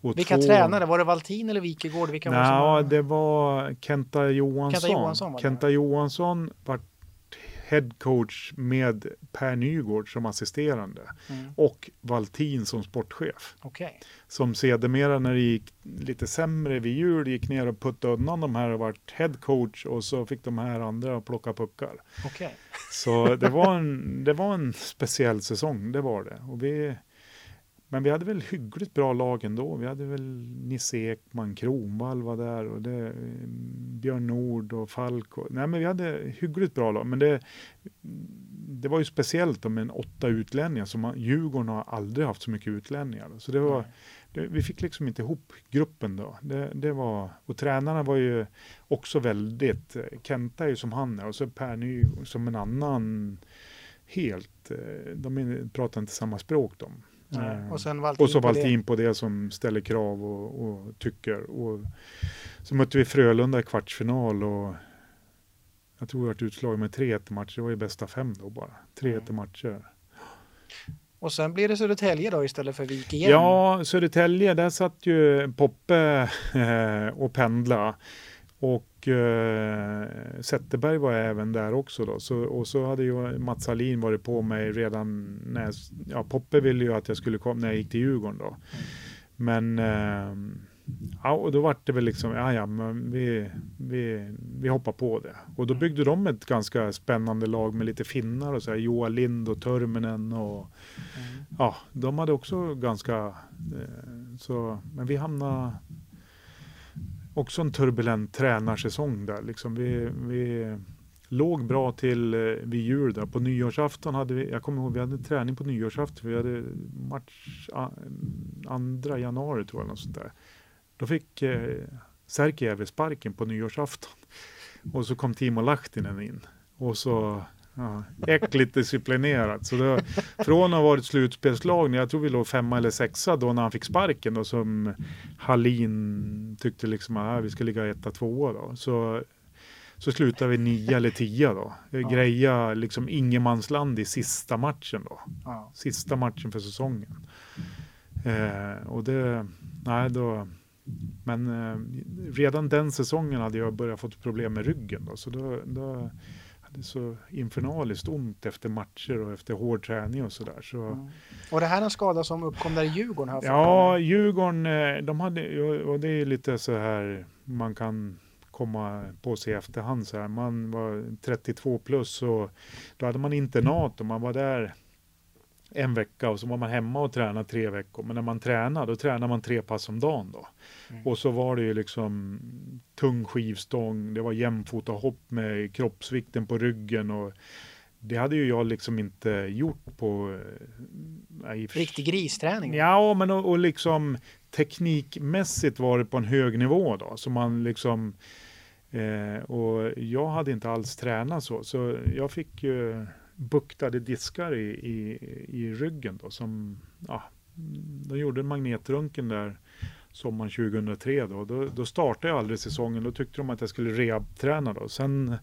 Och Vilka två... tränare? Var det Valtin eller Wikegård? Vilka Nå, var det, det var Kenta Johansson. Kenta Johansson, var, Kenta Johansson var headcoach med Per Nygård som assisterande mm. och Valtin som sportchef. Okay. Som sedermera när det gick lite sämre vid jul gick ner och puttade undan de här och vart headcoach och så fick de här andra plocka puckar. Okay. Så det var, en, det var en speciell säsong, det var det. Och vi, men vi hade väl hyggligt bra lag ändå. Vi hade väl Nisse Ekman, Kronvall var där och det, Björn Nord och Falk. Och, nej men vi hade hyggligt bra lag. Men det, det var ju speciellt med en åtta utlänningar. Som man, Djurgården har aldrig haft så mycket utlänningar. Så det var, det, vi fick liksom inte ihop gruppen då. Det, det var, och tränarna var ju också väldigt, Kenta är ju som han är och så Per Ny som en annan helt, de pratar inte samma språk de. Mm. Och, sen och så Valtin på, på det som ställer krav och, och, tycker. Och så mötte vi Frölunda i kvartsfinal och jag tror vi varit utslaget med 3-1 matcher. Det var ju bästa fem då bara. 3-1 mm. matcher. Och sen blir det Södertälje då istället för Vik igen? Ja, Södertälje, där satt ju Poppe eh, och pendla. Och eh, Zetterberg var även där också då. Så, och så hade ju Mats Hallin varit på mig redan när, ja Poppe ville ju att jag skulle komma när jag gick till Djurgården då. Men eh, ja, och då var det väl liksom, ja, ja, men vi, vi, vi hoppar på det. Och då byggde de ett ganska spännande lag med lite finnar och så här, Joa Lind och Törminen och mm. ja, de hade också ganska, eh, så, men vi hamnade också en turbulent tränarsäsong där. Liksom vi, vi låg bra till eh, vid jul där. På nyårsafton hade vi, jag kommer ihåg, vi hade träning på nyårsafton. Vi hade match andra januari tror jag. Något sånt där. Då fick eh, Särkijärvi sparken på nyårsafton. Och så kom Timo Lahtinen in. Och så ja, äckligt disciplinerat. Så då, från att ha varit slutspelslag, jag tror vi låg femma eller sexa då när han fick sparken då som Hallin tyckte liksom att vi ska ligga etta, tvåa då. Så så slutar vi nio eller tio då. Ja. Greja liksom ingenmansland i sista matchen då. Ja. Sista matchen för säsongen. Eh, och det, nej då, men eh, redan den säsongen hade jag börjat få problem med ryggen då. Så då, då hade så infernaliskt ont efter matcher och efter hård träning och sådär. Så, mm. Och det här är en skada som uppkom där i Djurgården? Här ja, Djurgården, eh, de hade, och det är lite så här man kan komma på sig i efterhand. Så här. Man var 32 plus och då hade man internat och man var där en vecka och så var man hemma och tränade tre veckor. Men när man tränade, då tränade man tre pass om dagen då. Mm. Och så var det ju liksom tung skivstång, det var jämfota hopp med kroppsvikten på ryggen och det hade ju jag liksom inte gjort på... Nej, eh, Riktig gristräning? Ja, men och, och liksom teknikmässigt var det på en hög nivå då. Så man liksom Eh, och jag hade inte alls tränat så, så jag fick ju buktade diskar i, i, i ryggen då som, ja, de gjorde en magnetröntgen där sommaren 2003 då. då. Då startade jag aldrig säsongen, då tyckte de att jag skulle rehabträna då. Sen,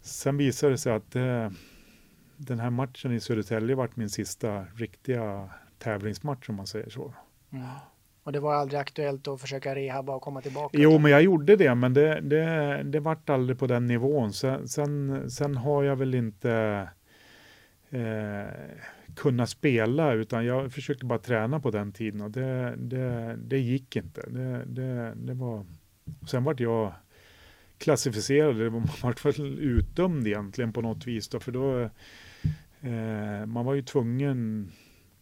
sen visade det sig att eh, den här matchen i Södertälje vart min sista riktiga tävlingsmatch om man säger så. Mm. Och det var aldrig aktuellt att försöka rehabba och komma tillbaka? Jo, men jag gjorde det, men det, det, det vart aldrig på den nivån. Sen, sen, sen har jag väl inte eh, kunnat spela, utan jag försökte bara träna på den tiden och det, det, det gick inte. Det, det, det var... Sen vart jag klassificerad, var vart väl utdömd egentligen på något vis då, för då eh, man var ju tvungen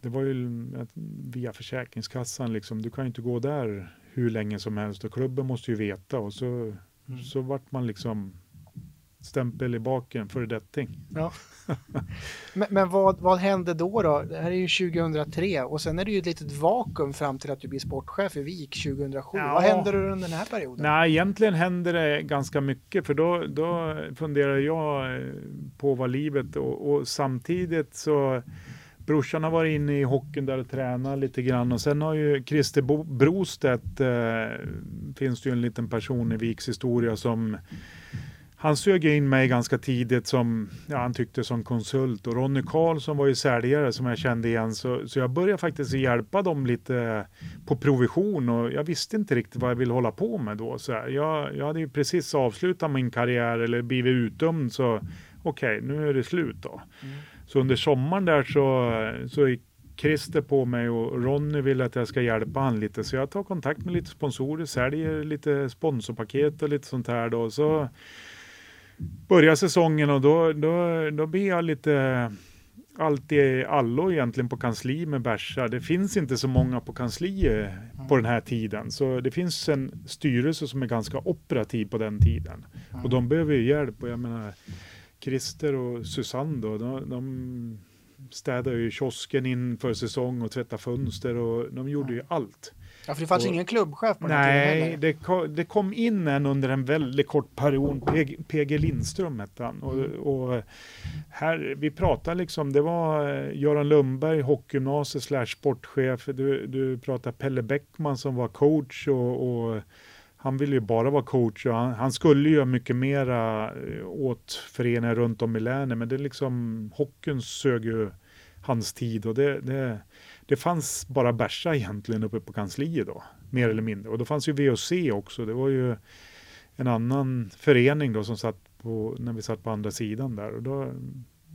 det var ju via Försäkringskassan, liksom, du kan ju inte gå där hur länge som helst och klubben måste ju veta och så, mm. så vart man liksom stämpel i baken, föredetting. Ja. men, men vad, vad hände då, då? Det här är ju 2003 och sen är det ju ett litet vakuum fram till att du blir sportchef i VIK 2007. Ja. Vad händer under den här perioden? Nej, egentligen händer det ganska mycket för då, då funderar jag på vad livet och, och samtidigt så brorsan har varit inne i hockeyn där och tränat lite grann och sen har ju Christer Bo Brostedt, eh, finns det ju en liten person i Viks historia som han sög in mig ganska tidigt som, ja, han tyckte som konsult och Ronny Karlsson var ju säljare som jag kände igen så, så jag började faktiskt hjälpa dem lite på provision och jag visste inte riktigt vad jag ville hålla på med då. Så jag, jag hade ju precis avslutat min karriär eller blivit utdömd så okej, okay, nu är det slut då. Mm. Så under sommaren där så, så gick Christer på mig och Ronny vill att jag ska hjälpa han lite. Så jag tar kontakt med lite sponsorer, säljer lite sponsorpaket och lite sånt här då. Så börjar säsongen och då, då, då blir jag lite allt i allo egentligen på kansli med bärsa. Det finns inte så många på kansli eh, på den här tiden. Så det finns en styrelse som är ganska operativ på den tiden. Och de behöver ju hjälp. Och jag menar, Christer och Susanne då, de, de städade ju kiosken inför säsong och tvättade fönster och de gjorde ju allt. Ja, för det fanns och, ingen klubbchef på den Nej, det, kom, det kom in en under en väldigt kort period, PG, PG Lindström hette han. Och, mm. och, här, vi pratade liksom, det var eh, Göran Lundberg, hockeygymnasiet slash sportchef. Du, du pratade Pelle Bäckman som var coach och, och han ville ju bara vara coach och han, han skulle göra mycket mera eh, åt föreningar runt om i länet. Men det liksom, hockeyn sög ju hans tid och det, det, det fanns bara bärsa egentligen uppe på kansliet då, mer eller mindre. Och då fanns ju VOC också, det var ju en annan förening då som satt på, när vi satt på andra sidan där. Och då,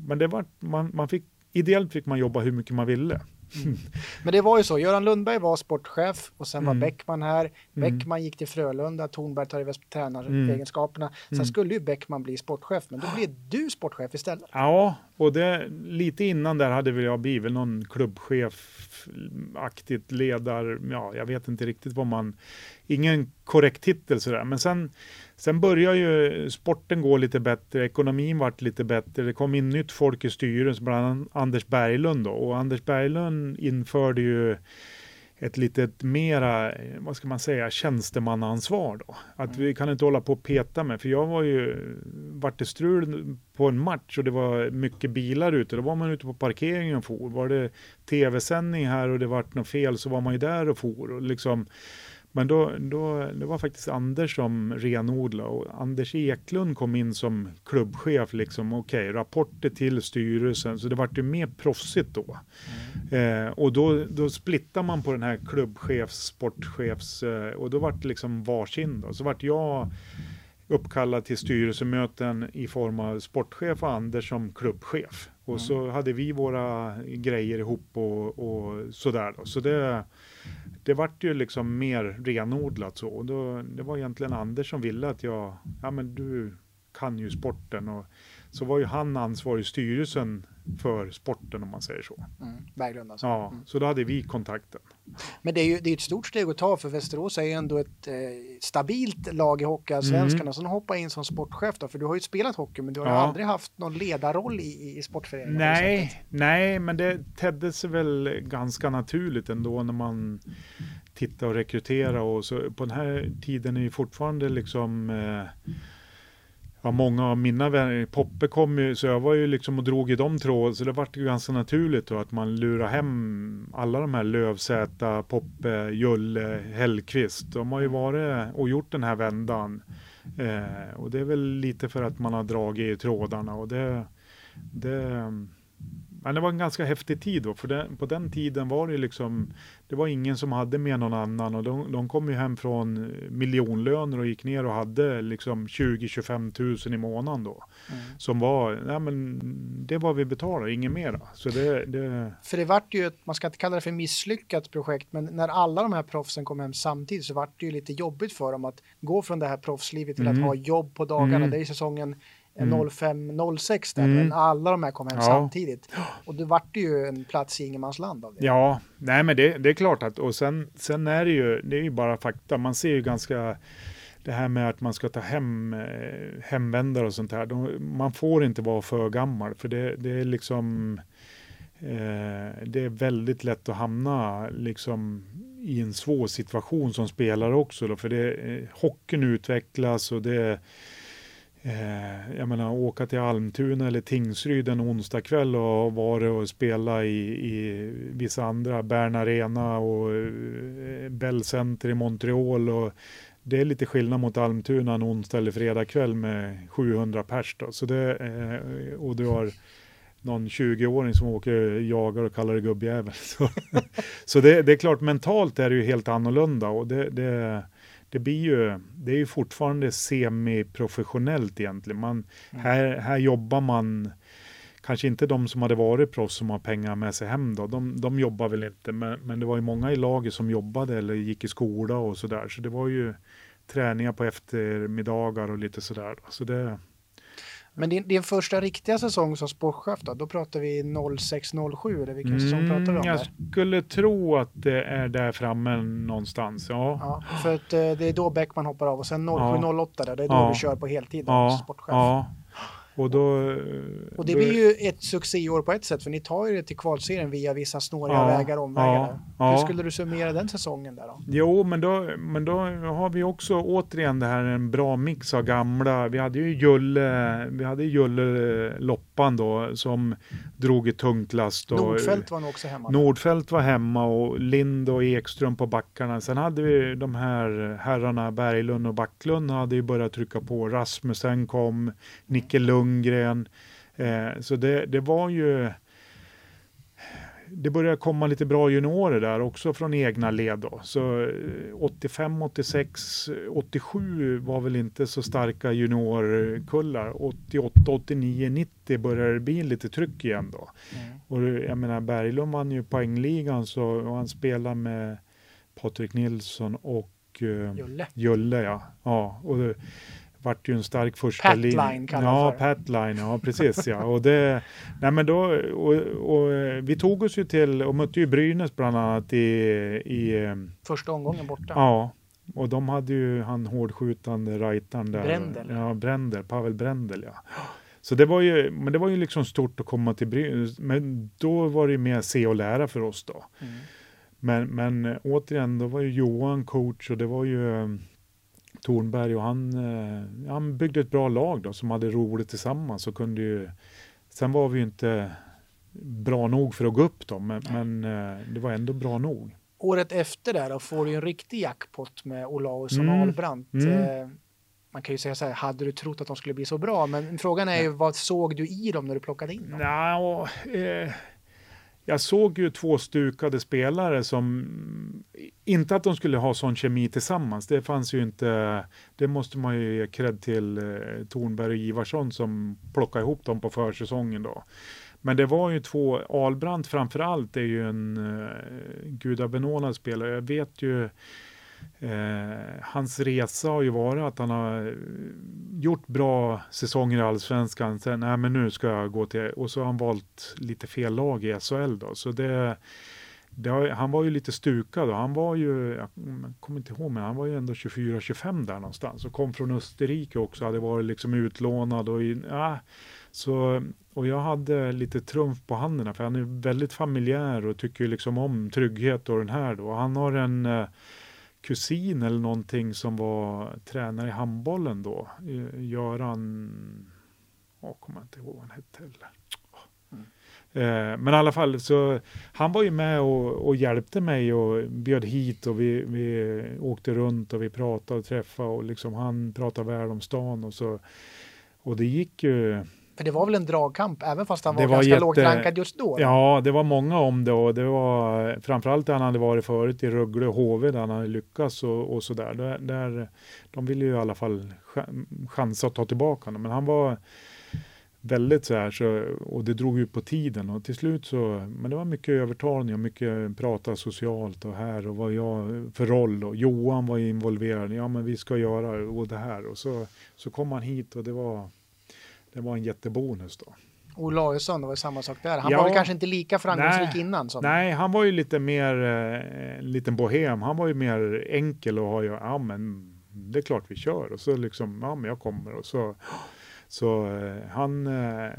men det var, man, man fick, ideellt fick man jobba hur mycket man ville. Mm. Men det var ju så, Göran Lundberg var sportchef och sen var Mm. Bäckman här. Mm. Bäckman gick till Frölunda, Tornberg tar över tränaregenskaperna. Sen Mm. skulle ju Bäckman bli sportchef, men då blev du sportchef istället. Ja, och det, lite innan där hade väl jag blivit någon klubbchef-aktigt ledar, ja, jag vet inte riktigt vad man, ingen korrekt titel sådär, men sen, sen började ju sporten gå lite bättre, ekonomin vart lite bättre, det kom in nytt folk i styrelsen, bland annat Anders Berglund då, och Anders Berglund införde ju ett litet mera, eh, vad ska man säga, tjänstemannaansvar då. Att vi kan inte hålla på och peta med, för jag var ju, vart det strul på en match och det var mycket bilar ute, då var man ute på parkeringen och for. Var det tv-sändning här och det vart något fel så var man ju där och for. Och liksom, men då, då, det var faktiskt Anders som renodlade och Anders Eklund kom in som klubbchef. Liksom, Okej, rapporter till styrelsen, så det vart ju mer proffsigt då. Eh, och då, då splittar man på den här klubbchefs, sportchefs eh, och då vart det liksom varsin. Då. Så vart jag uppkallad till styrelsemöten i form av sportchef och Anders som klubbchef. Och så hade vi våra grejer ihop och, och sådär. Då. Så det, det vart ju liksom mer renodlat så. Och då, det var egentligen Anders som ville att jag, ja men du kan ju sporten. Och så var ju han ansvarig i styrelsen för sporten om man säger så. Mm. Berglund alltså. Ja, Mm. så då hade vi kontakten. Men det är ju det är ett stort steg att ta för Västerås är ju ändå ett eh, stabilt lag i Hockeyallsvenskan Mm. sen hoppa in som sportchef då, för du har ju spelat hockey men du har Ja. aldrig haft någon ledarroll i, i sportföreningen. Nej, nej, men det tedde sig väl ganska naturligt ändå när man tittar och rekryterar och så på den här tiden är ju fortfarande liksom eh, Ja, många av mina vänner, Poppe kom ju, så jag var ju liksom och drog i de tråd, så det vart ju ganska naturligt då att man lurar hem alla de här Lövsäta, Poppe, Julle, Hellqvist. De har ju varit och gjort den här vändan. Eh, och det är väl lite för att man har dragit i trådarna och det, det men det var en ganska häftig tid då, för det, på den tiden var det liksom, det var ingen som hade med någon annan och de, de kom ju hem från miljonlöner och gick ner och hade liksom 20-25 tusen i månaden då. Mm. Som var, nej men det var vi betalade, inget mera. Så det, det För det vart ju, ett, man ska inte kalla det för misslyckat projekt, men när alla de här proffsen kom hem samtidigt så vart det ju lite jobbigt för dem att gå från det här proffslivet till Mm. att ha jobb på dagarna. Mm. Det är säsongen Mm. 05-06 där, Mm. men alla de här kom hem Ja. samtidigt. Och det vart ju en plats i ingenmansland av det. Ja, nej men det, det är klart att, och sen, sen är det ju, det är ju bara fakta, man ser ju ganska det här med att man ska ta hem eh, hemvändare och sånt här, de, man får inte vara för gammal för det, det är liksom eh, det är väldigt lätt att hamna liksom i en svår situation som spelare också då, för det, eh, hockeyn utvecklas och det Eh, jag menar åka till Almtuna eller Tingsryd en onsdag kväll och vara och spela i, i vissa andra, Bern Arena och eh, Bell Center i Montreal och det är lite skillnad mot Almtuna en onsdag eller fredag kväll med 700 pers då. Så det, eh, och du har någon 20-åring som åker jagar och kallar det gubbjävel. Så, så det, det är klart mentalt är det ju helt annorlunda och det, det det blir ju, det är ju fortfarande semiprofessionellt egentligen. Man, här, här jobbar man, kanske inte de som hade varit proffs som har pengar med sig hem då, de, de jobbar väl inte, men, men det var ju många i laget som jobbade eller gick i skola och sådär, så det var ju träningar på eftermiddagar och lite sådär. Så det, Men din, din första riktiga säsong som sportchef då, då pratar vi 06-07 eller vilken säsong pratar vi om Mm, jag där? skulle tro att det är där framme någonstans, ja. Ja, för att eh, det är då Bäckman hoppar av och sen 07-08 där, det är då Ja. du kör på heltid som Ja, sportchef. ja. Och då... Och det då- blir ju ett succéår på ett sätt, för ni tar ju det till kvalserien via vissa snåriga Ja, vägar och omvägar. ja. Hur skulle du summera den säsongen där då? Jo, men då, men då har vi också återigen det här en bra mix av gamla. Vi hade ju Julle, vi hade Julle Loppan då som drog i tungt last. Nordfält var nog också hemma. Nordfält var hemma och Lind och Ekström på backarna. Sen hade vi de här herrarna Berglund och Backlund hade ju börjat trycka på. Rasmussen kom, Nicke Lundgren. Eh, så det, det var ju det började komma lite bra juniorer där också från egna led då. Så 85, 86, 87 var väl inte så starka juniorkullar. 88, 89, 90 började det bli lite tryck igen då. Mm. Och jag menar Berglund vann ju poängligan så och han spelade med Patrik Nilsson och uh, Julle. Julle ja. ja och vart ju en stark första linje. Patline Ja, Patline, ja precis ja. Och, det, nej, men då, och, och, vi tog oss ju till och mötte ju Brynäs bland annat i, i eh, Första omgången borta. Ja, och de hade ju han hårdskjutande rightaren där. Brändel. Ja, Brändel, Pavel Brändel ja. Så det var ju, men det var ju liksom stort att komma till Brynäs. Men då var det ju mer se och lära för oss då. Mm. Men, men återigen, då var ju Johan coach och det var ju Tornberg och han, eh, han byggde ett bra lag då som hade roligt tillsammans och kunde ju, sen var vi ju inte bra nog för att gå upp då, men, men eh, det var ändå bra nog. Året efter där då får du en riktig jackpot med Olausson och mm. Albrandt. Mm. Eh, man kan ju säga så här, hade du trott att de skulle bli så bra? Men frågan är ju, vad såg du i dem när du plockade in dem? Nå, eh, jag såg ju två stukade spelare som, inte att de skulle ha sån kemi tillsammans, det fanns ju inte, det måste man ju ge cred till eh, Tornberg och Ivarsson som plockade ihop dem på försäsongen då. Men det var ju två, Albrandt framförallt är ju en eh, gudabenådad spelare. Jag vet ju Eh, hans resa har ju varit att han har eh, gjort bra säsonger i allsvenskan. Sen, nej men nu ska jag gå till, och så har han valt lite fel lag i SHL då. Så det, det har, han var ju lite stukad och han var ju, jag kommer inte ihåg, men han var ju ändå 24-25 där någonstans och kom från Österrike också, hade varit liksom utlånad och ja, så, och jag hade lite trumf på handen för han är väldigt familjär och tycker liksom om trygghet och den här då. Han har en eh, kusin eller någonting som var tränare i handbollen då. Göran, jag kommer inte ihåg vad han hette heller. Mm. Eh, men i alla fall, så han var ju med och, och, hjälpte mig och bjöd hit och vi, vi åkte runt och vi pratade och träffade och liksom han pratade väl om stan och så. Och det gick ju för det var väl en dragkamp även fast han var, var ganska jätte... lågt rankad just då? Ja, det var många om det och det var framförallt där han hade varit förut i Rögle och HV där han hade lyckats och, och sådär. Där, där, de ville ju i alla fall chansa att ta tillbaka honom, men han var väldigt så här så, och det drog ju på tiden. Och till slut så, men det var mycket övertalning och mycket prata socialt och här och vad jag för roll. Och Johan var involverad, ja men vi ska göra och det här. Och så, så kom han hit och det var det var en jättebonus då. Olausson, det var samma sak där. Han ja, var väl kanske inte lika framgångsrik nej, innan? Som... Nej, han var ju lite mer eh, en liten bohem. Han var ju mer enkel och har ju, ja men det är klart vi kör och så liksom, ja men jag kommer och så så eh, han eh,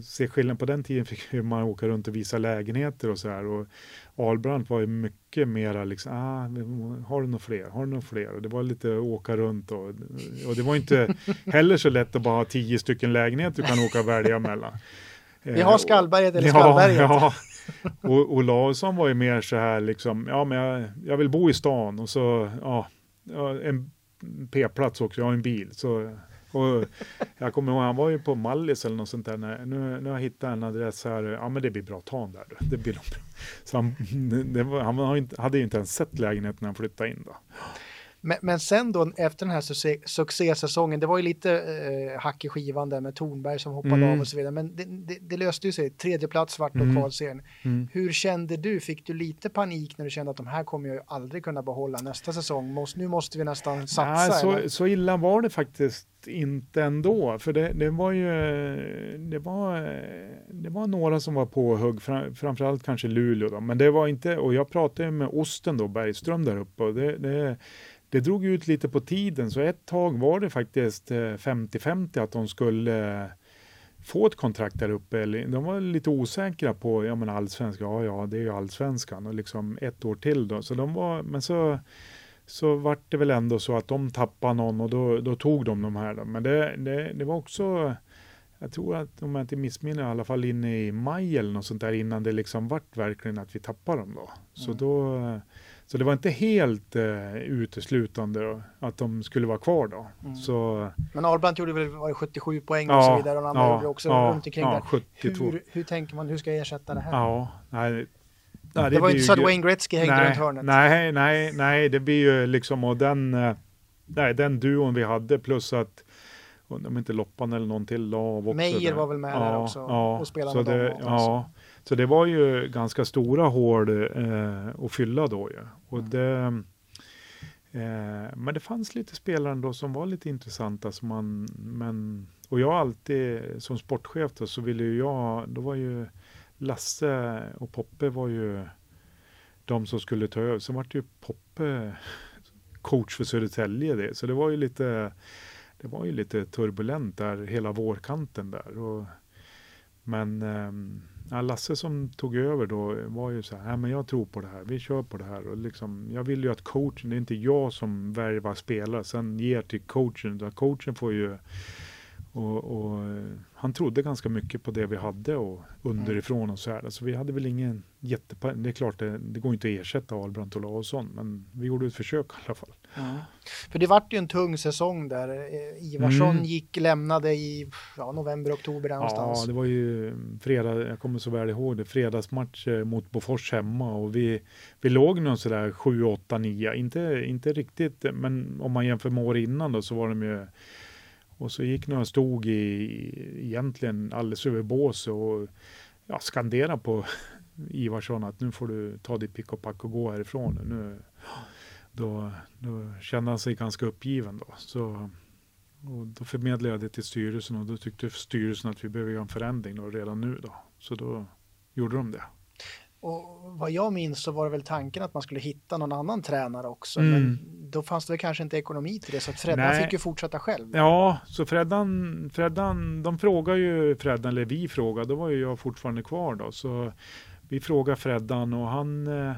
ser skillnad på den tiden fick man åka runt och visa lägenheter och så här och Albrandt var ju mycket mera liksom, ah, har du några fler, har du några fler? Och det var lite åka runt och, och det var inte heller så lätt att bara ha tio stycken lägenheter du kan åka och välja mellan. Vi har Skallberget eller Skallberget. Ja, och Olausson var ju mer så här liksom, ja men jag, jag vill bo i stan och så, ja, en p-plats också, jag har en bil. Så och jag kommer ihåg, han var ju på Mallis eller något sånt där. Nu, nu har jag hittat en adress här. Ja, men det blir bra. Ta där. Det blir bra. Så han, var, han hade ju inte ens sett lägenheten när han flyttade in då. Men, men sen då efter den här succé, succésäsongen, det var ju lite eh, hack i skivan där med Tornberg som hoppade mm. av och så vidare, men det, det, det löste ju sig. Tredje plats vart då mm. kvalserien. Mm. Hur kände du? Fick du lite panik när du kände att de här kommer jag ju aldrig kunna behålla nästa säsong? Måste, nu måste vi nästan satsa. Nej, så, så illa var det faktiskt inte ändå, för det, det var ju det var, det var några som var på hugg, fram, framförallt kanske Luleå då, men det var inte, och jag pratade med Osten då, Bergström där uppe, och det, det det drog ut lite på tiden, så ett tag var det faktiskt 50-50 eh, att de skulle eh, få ett kontrakt där uppe. De var lite osäkra på, ja men allsvenskan, ja ja det är ju allsvenskan och liksom ett år till då. Så de var, men så, så vart det väl ändå så att de tappade någon och då, då tog de de här. Då. Men det, det, det var också, jag tror att om jag inte missminner i alla fall inne i maj eller något sånt där innan det liksom vart verkligen att vi tappade dem då. Så mm. då så det var inte helt eh, uteslutande att de skulle vara kvar då. Mm. Så, Men Albrandt gjorde väl var 77 poäng ja, och så vidare och andra ja, gjorde också ja, runt omkring ja, där. 72. Hur, hur tänker man, hur ska jag ersätta det här? Ja, nej, Nej, det, det var inte så att Wayne Gretzky hängde nej, runt hörnet. Nej, nej, nej, det blir ju liksom och den, eh, nej, den duon vi hade plus att om inte Loppan eller någon till la av också. Meijer var väl med där också och spelade med det, dem. Ja, så det var ju ganska stora hål eh, att fylla då ju. Och Mm. det, eh, men det fanns lite spelare då som var lite intressanta. Som man, men, och jag alltid som sportchef då, så ville ju jag, då var ju Lasse och Poppe var ju de som skulle ta över. Sen var det ju Poppe coach för Södertälje det. Så det var ju lite, det var ju lite turbulent där hela vårkanten där. Och, men ehm, ja, Lasse som tog över då var ju så här, men jag tror på det här, vi kör på det här. Och liksom, jag vill ju att coachen, det är inte jag som värvar spelare, sen ger till coachen, utan coachen får ju och, och, han trodde ganska mycket på det vi hade och underifrån och så här. Så vi hade väl ingen jätte... Det är klart, det, det går inte att ersätta Albrandt och Larsson, men vi gjorde ett försök i alla fall. Mm. För det vart ju en tung säsong där. Eh, Ivarsson Mm. gick, lämnade i ja, november, oktober där någonstans. Ja, det var ju fredag, jag kommer så väl ihåg det, fredagsmatch eh, mot Bofors hemma och vi, vi låg någon sådär 7, 8, 9, inte, inte riktigt, men om man jämför med år innan då så var de ju och så gick några stod i, egentligen alldeles över bås och ja, skanderade på Ivarsson att nu får du ta ditt pick och pack och gå härifrån. Nu, då, då kände han sig ganska uppgiven då. Så, och då förmedlade jag det till styrelsen och då tyckte styrelsen att vi behöver göra en förändring då, redan nu då. Så då gjorde de det. Och vad jag minns så var det väl tanken att man skulle hitta någon annan tränare också. Mm. Men då fanns det väl kanske inte ekonomi till det så att Freddan Nej. fick ju fortsätta själv. Ja, så Freddan, Freddan, de frågar ju Freddan, eller vi frågade, då var ju jag fortfarande kvar då. Så vi frågade Freddan och han, eh,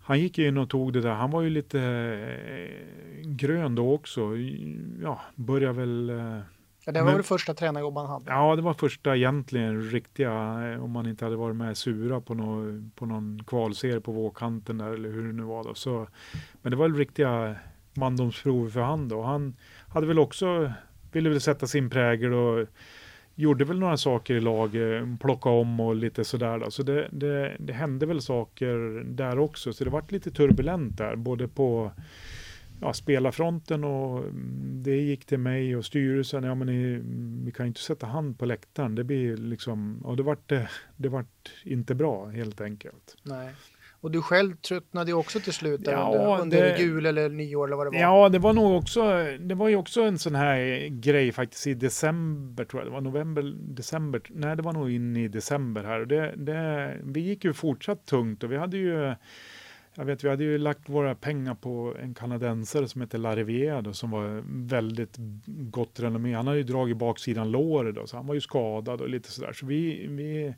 han gick in och tog det där. Han var ju lite eh, grön då också. Ja, började väl Ja, det var Men- väl första tränarjobb han hade. Ja, det var första egentligen riktiga, eh, om man inte hade varit med sura på, nå, på någon kvalserie på vågkanten där eller hur det nu var då. Så, men det var väl riktiga mandomsprov för han då. Han hade väl också, ville väl sätta sin prägel och gjorde väl några saker i lag, eh, plocka om och lite sådär då. Så det, det, det hände väl saker där också. Så det vart lite turbulent där, både på ja, spelarfronten och mm, det gick till mig och styrelsen. Ja, men ni, vi kan ju inte sätta hand på läktaren. Det blir liksom, och det vart, det, det vart inte bra helt enkelt. Nej. Och du själv tröttnade ju också till slut där Ja, under, under det- jul eller nyår eller vad det var. Ja, det var nog också, det var ju också en sån här grej faktiskt i december tror jag. Det var november, december. Nej, det var nog in i december här. Och det, det, vi gick ju fortsatt tungt och vi hade ju jag vet, vi hade ju lagt våra pengar på en kanadensare som heter Larivier då, som var väldigt gott renommé. Han hade ju dragit baksidan låret då, så han var ju skadad och lite sådär. Så vi, vi,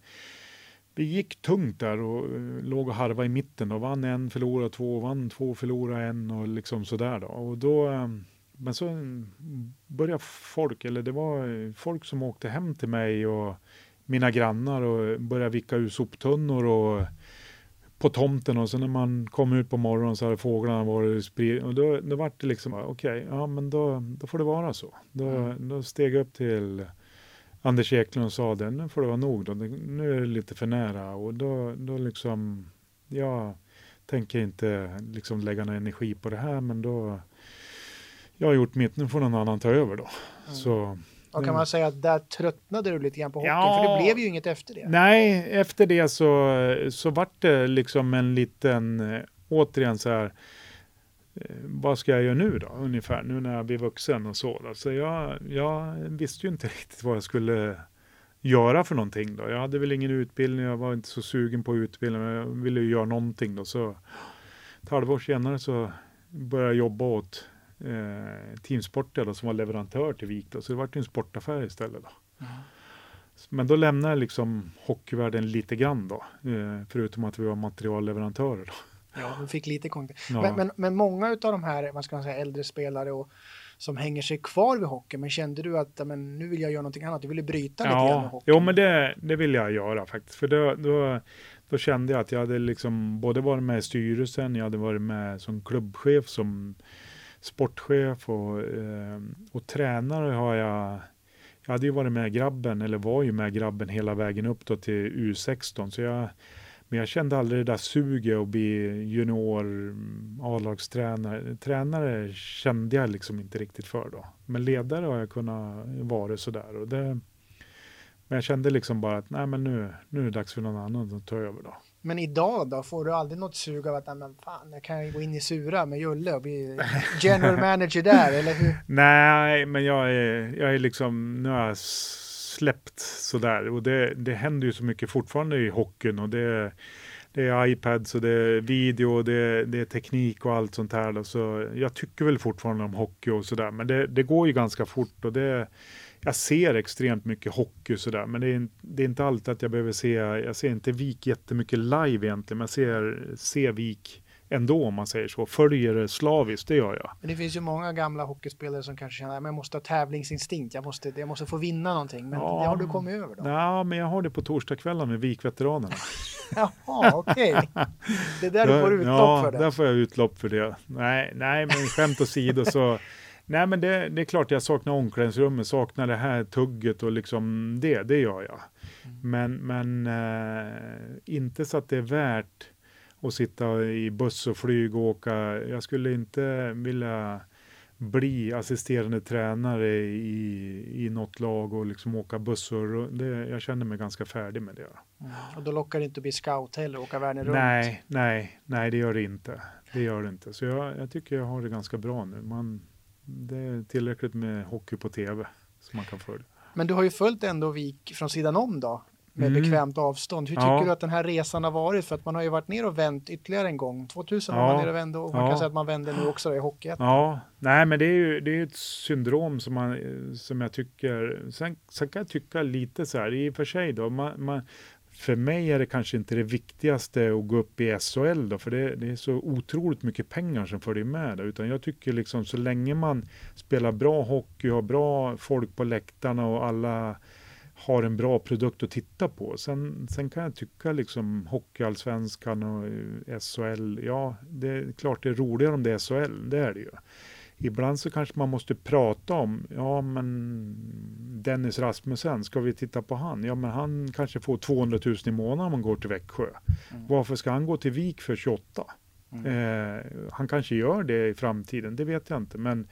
vi gick tungt där och eh, låg och harva i mitten och vann en, förlorade två, vann två, förlorade en och liksom sådär då. Och då eh, men så började folk, eller det var eh, folk som åkte hem till mig och mina grannar och började vicka ur soptunnor och på tomten och sen när man kom ut på morgonen så hade fåglarna varit spridda och då, då var det liksom okej, ja men då, då får det vara så. Då, då steg jag upp till Anders Eklund och sa det, nu får det vara nog då, nu är det lite för nära och då, då liksom, jag tänker inte liksom lägga någon energi på det här men då, jag har gjort mitt, nu får någon annan ta över då. Mm. Så Och kan man säga att där tröttnade du lite grann på hockeyn? Ja. För det blev ju inget efter det. Nej, efter det så, så vart det liksom en liten, eh, återigen så här, eh, vad ska jag göra nu då, ungefär, nu när jag blir vuxen och så. Då. Så jag, jag visste ju inte riktigt vad jag skulle göra för någonting då. Jag hade väl ingen utbildning, jag var inte så sugen på utbildning, men jag ville ju göra någonting då. Så ett halvår senare så började jag jobba åt eh, Teamsport då, som var leverantör till Vik. Då. Så det vart ju en sportaffär istället. Då. Men då lämnade jag liksom hockeyvärlden lite grann då, eh, förutom att vi var materialleverantörer. Då. Ja, du fick lite kontakt. Ja. Men, men, men många av de här, vad ska man säga, äldre spelare och som hänger sig kvar vid hockey, men kände du att ja, men, nu vill jag göra någonting annat, du ville bryta lite grann med Ja, hockey? jo, men det, det vill jag göra faktiskt. För då, då, då kände jag att jag hade liksom både varit med i styrelsen, jag hade varit med som klubbchef, som sportchef och, eh, och tränare har jag jag hade ju varit med grabben, eller var ju med grabben hela vägen upp då till U16. Så jag, Men jag kände aldrig det där suget att bli junior A-lagstränare. Tränare kände jag liksom inte riktigt för då. Men ledare har jag kunnat vara sådär. Och det, men jag kände liksom bara att nej men nu, nu är det dags för någon annan att ta över då. Men idag då, får du aldrig något sug av att men fan, jag kan gå in i Sura med Julle och bli general manager där, eller hur? Nej, men jag är, jag är liksom, nu har jag släppt sådär och det, det händer ju så mycket fortfarande i hockeyn och det, det är iPads och det är video och det, det är teknik och allt sånt här. Så jag tycker väl fortfarande om hockey och sådär, men det, det går ju ganska fort och det jag ser extremt mycket hockey sådär, men det är, det är, inte alltid att jag behöver se, jag ser inte Vik jättemycket live egentligen, men jag ser, ser Vik ändå om man säger så. Följer det slaviskt, det gör jag. Men det finns ju många gamla hockeyspelare som kanske känner att jag måste ha tävlingsinstinkt, jag måste, jag måste få vinna någonting. Men ja, det har du kommit över då? Ja, men jag har det på torsdagskvällar med Vikveteranerna. Jaha, okej. Okay. Det är där du får utlopp ja, för det? Ja, där får jag utlopp för det. Nej, nej men skämt åsido så Nej men det, det, är klart jag saknar omklädningsrummet, saknar det här tugget och liksom det, det gör jag. Mm. Men, men äh, inte så att det är värt att sitta i buss och flyg och åka. Jag skulle inte vilja bli assisterande tränare i, i något lag och liksom åka bussar. Det, jag känner mig ganska färdig med det. Mm. Och då lockar det inte att bli scout heller, åka världen runt? Nej, nej, nej det gör det inte. Det gör det inte. Så jag, jag tycker jag har det ganska bra nu. Man, det är tillräckligt med hockey på tv som man kan följa. Men du har ju följt ändå Vik från sidan om då? med mm. bekvämt avstånd. Hur tycker ja. du att den här resan har varit? För att man har ju varit ner och vänt ytterligare en gång. 2000 ja. var man ner och vände och man ja. kan säga att man vänder nu också i Hockeyettan. Ja, nej men det är ju det är ett syndrom som, man, som jag tycker, sen, sen kan jag tycka lite så här, i och för sig då, man, man, för mig är det kanske inte det viktigaste att gå upp i SHL då, för det, det, är så otroligt mycket pengar som följer med det. Utan jag tycker liksom så länge man spelar bra hockey, har bra folk på läktarna och alla har en bra produkt att titta på. Sen, sen kan jag tycka liksom Hockeyallsvenskan och eh, SHL, ja, det är klart det är roligare om det är SHL, det är det ju. Ibland så kanske man måste prata om, ja men Dennis Rasmussen, ska vi titta på han? Ja men han kanske får 200 000 i månaden om han går till Växjö. Mm. Varför ska han gå till Vik för 28? Mm. Eh, han kanske gör det i framtiden, det vet jag inte. Men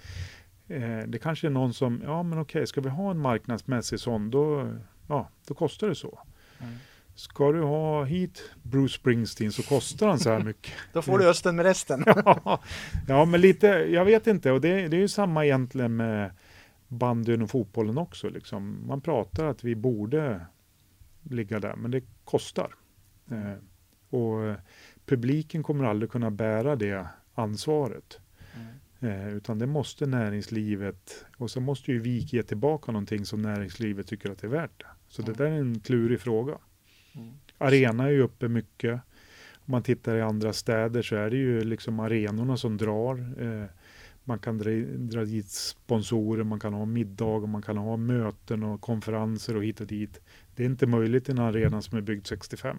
eh, det kanske är någon som, ja men okej, ska vi ha en marknadsmässig sån, då, ja, då kostar det så. Mm. Ska du ha hit Bruce Springsteen så kostar han så här mycket. Då får du östen med resten. ja, ja, men lite, jag vet inte. Och det, det är ju samma egentligen med bandyn och fotbollen också. Liksom. Man pratar att vi borde ligga där, men det kostar. Eh, och publiken kommer aldrig kunna bära det ansvaret. Mm. Eh, utan det måste näringslivet, och så måste ju vi ge tillbaka någonting som näringslivet tycker att det är värt. Så mm. det där är en klurig fråga. Mm. Arena är ju uppe mycket. Om man tittar i andra städer så är det ju liksom arenorna som drar. Eh, man kan dra, dra dit sponsorer, man kan ha middag, man kan ha möten och konferenser och hit och dit. Det är inte möjligt i en arena som är byggd 65.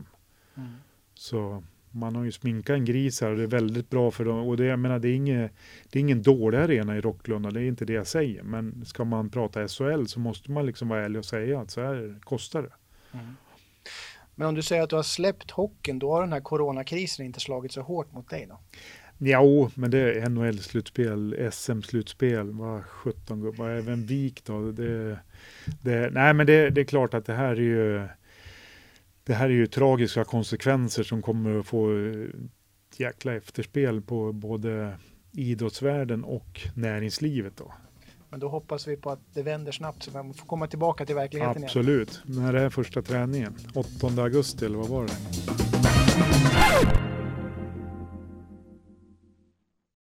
Mm. Så man har ju sminkat en gris här och det är väldigt bra för dem. Och det, jag menar, det, är inget, det är ingen dålig arena i Rocklunda, det är inte det jag säger. Men ska man prata SHL så måste man liksom vara ärlig och säga att så här kostar det. Mm. Men om du säger att du har släppt hockeyn, då har den här coronakrisen inte slagit så hårt mot dig då? Ja, men det är NHL-slutspel, SM-slutspel, vad 17 gubbar, även VIK då. Det, det, nej, men det, det, är klart att det här är ju det här är ju tragiska konsekvenser som kommer att få eh, ett jäkla efterspel på både idrottsvärlden och näringslivet. Då. Men då hoppas vi på att det vänder snabbt så man får komma tillbaka till verkligheten Absolut. igen. Absolut. När är första träningen? 8 augusti eller vad var det?